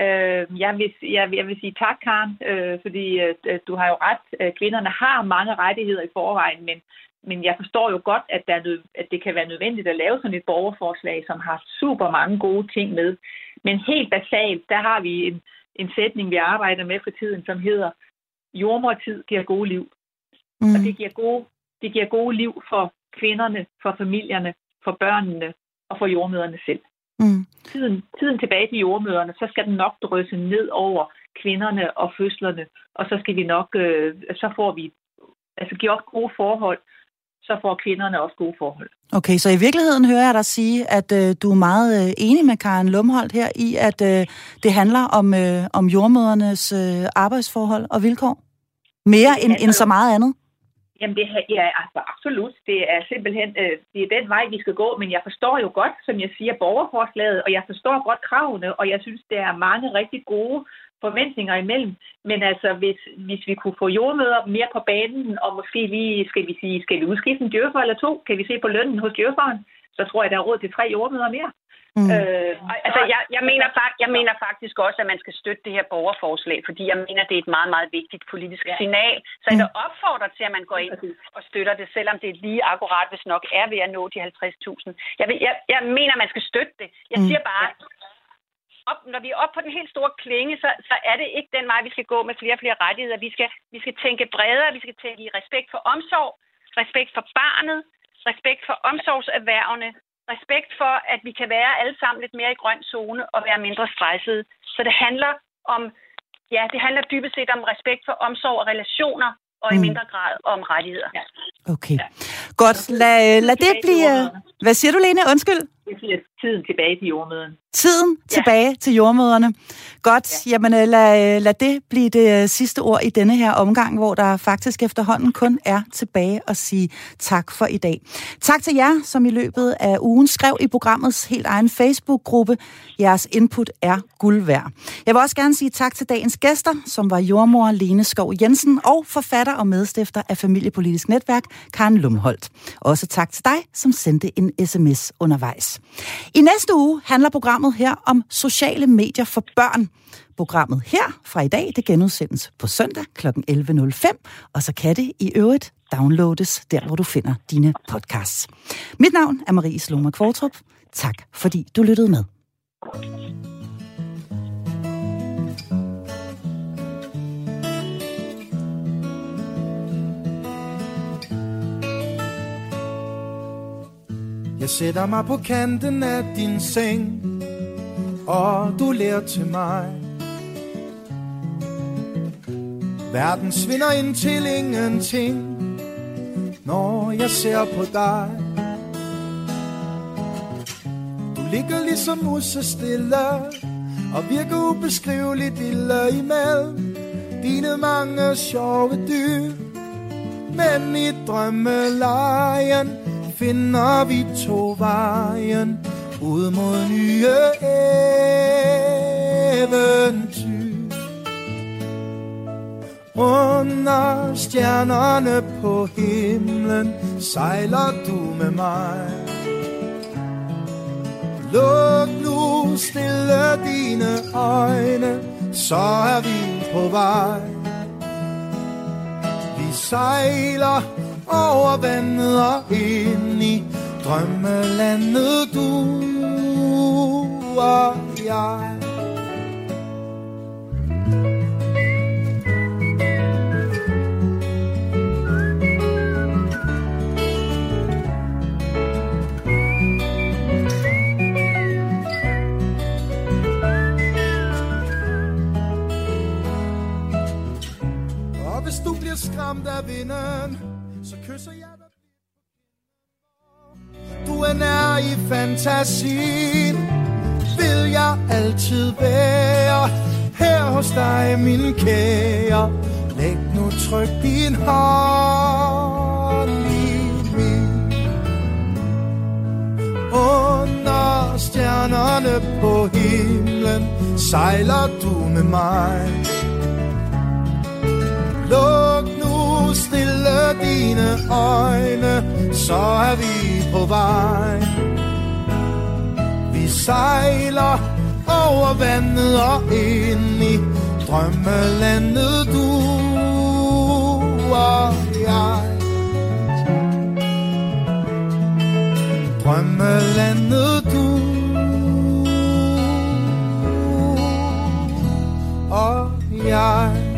Øh, jeg, vil, jeg, jeg vil sige tak, Karen, øh, fordi øh, du har jo ret. Øh, kvinderne har mange rettigheder i forvejen, men, men jeg forstår jo godt, at, der er at det kan være nødvendigt at lave sådan et borgerforslag, som har super mange gode ting med. Men helt basalt, der har vi en, en sætning, vi arbejder med for tiden, som hedder, jordmortid giver gode liv. Mm. Og det giver gode, det giver gode liv for kvinderne, for familierne, for børnene og for jordmøderne selv. Mm. Tiden, tiden tilbage til jordmøderne, så skal den nok drysse ned over kvinderne og fødslerne, og så skal vi nok, øh, så får vi altså gjort gode forhold, så får kvinderne også gode forhold. Okay, så i virkeligheden hører jeg dig sige, at øh, du er meget øh, enig med Karen Lumholdt her i, at øh, det handler om, øh, om jordmødernes øh, arbejdsforhold og vilkår? Mere end, end så meget andet? Jamen, det, ja, altså absolut. Det er simpelthen øh, det er den vej, vi skal gå. Men jeg forstår jo godt, som jeg siger, borgerforslaget, og jeg forstår godt kravene, og jeg synes, der er mange rigtig gode forventninger imellem. Men altså, hvis, hvis vi kunne få jordmøder mere på banen, og måske lige, skal vi sige, skal vi udskifte en djøffer eller to? Kan vi se på lønnen hos djøfferen? Så tror jeg, der er råd til tre jordmøder mere. Mm. Øh, altså, jeg, jeg, mener, jeg mener faktisk også, at man skal støtte det her borgerforslag, fordi jeg mener, det er et meget, meget vigtigt politisk ja. signal. Så jeg mm. opfordrer til, at man går ind og støtter det, selvom det er lige akkurat, hvis nok er ved at nå de 50.000. Jeg, jeg, jeg mener, man skal støtte det. Jeg mm. siger bare, op, når vi er oppe på den helt store klinge, så, så er det ikke den vej, vi skal gå med flere og flere rettigheder. Vi skal, vi skal tænke bredere, vi skal tænke i respekt for omsorg, respekt for barnet, respekt for omsorgserhvervene, respekt for, at vi kan være alle sammen lidt mere i grøn zone og være mindre stressede. Så det handler om, ja, det handler dybest set om respekt for omsorg og relationer, og i mm. mindre grad om rettigheder. Ja. Okay. Ja. Godt, lad, lad det blive... Hvad siger du, Lene? Undskyld. Jeg siger tiden tilbage til jordmøden. Tiden ja. tilbage til jordmøderne. Godt, ja. jamen øh, lad, øh, lad det blive det øh, sidste ord i denne her omgang, hvor der faktisk efterhånden kun er tilbage at sige tak for i dag. Tak til jer, som i løbet af ugen skrev i programmets helt egen Facebook-gruppe. Jeres input er guld værd. Jeg vil også gerne sige tak til dagens gæster, som var jordmor Lene Skov Jensen og forfatter og medstifter af Familiepolitisk Netværk, Karen Lumholdt. Også tak til dig, som sendte en sms undervejs. I næste uge handler programmet her om sociale medier for børn. Programmet her fra i dag, det genudsendes på søndag kl. 11.05, og så kan det i øvrigt downloades der, hvor du finder dine podcasts. Mit navn er Marie Sloma Kvartrup. Tak fordi du lyttede med. Jeg sætter mig på kanten af din seng Og du lærer til mig. Verden svinder ind til ingenting Når jeg ser på dig. Du ligger ligesom musse stille Og virker ubeskriveligt lille imellem Dine mange sjove dyr Men i drømmelejen finder vi to vejen ud mod nye eventyr. Under stjernerne på himlen sejler du med mig. Luk nu stille dine øjne, så er vi på vej. Vi sejler over vandet og ind i drømmelandet du og jeg. Og hvis du bliver skræmt af vinden i fantasien Vil jeg altid være her hos dig, min kære. Læg nu tryk din hånd i min. Under stjernerne på himlen Sejler du med mig. Luk nu stille dine øjne Så er vi på vej sejler over vandet og ind i drømmelandet du og jeg. Drømmelandet du og jeg.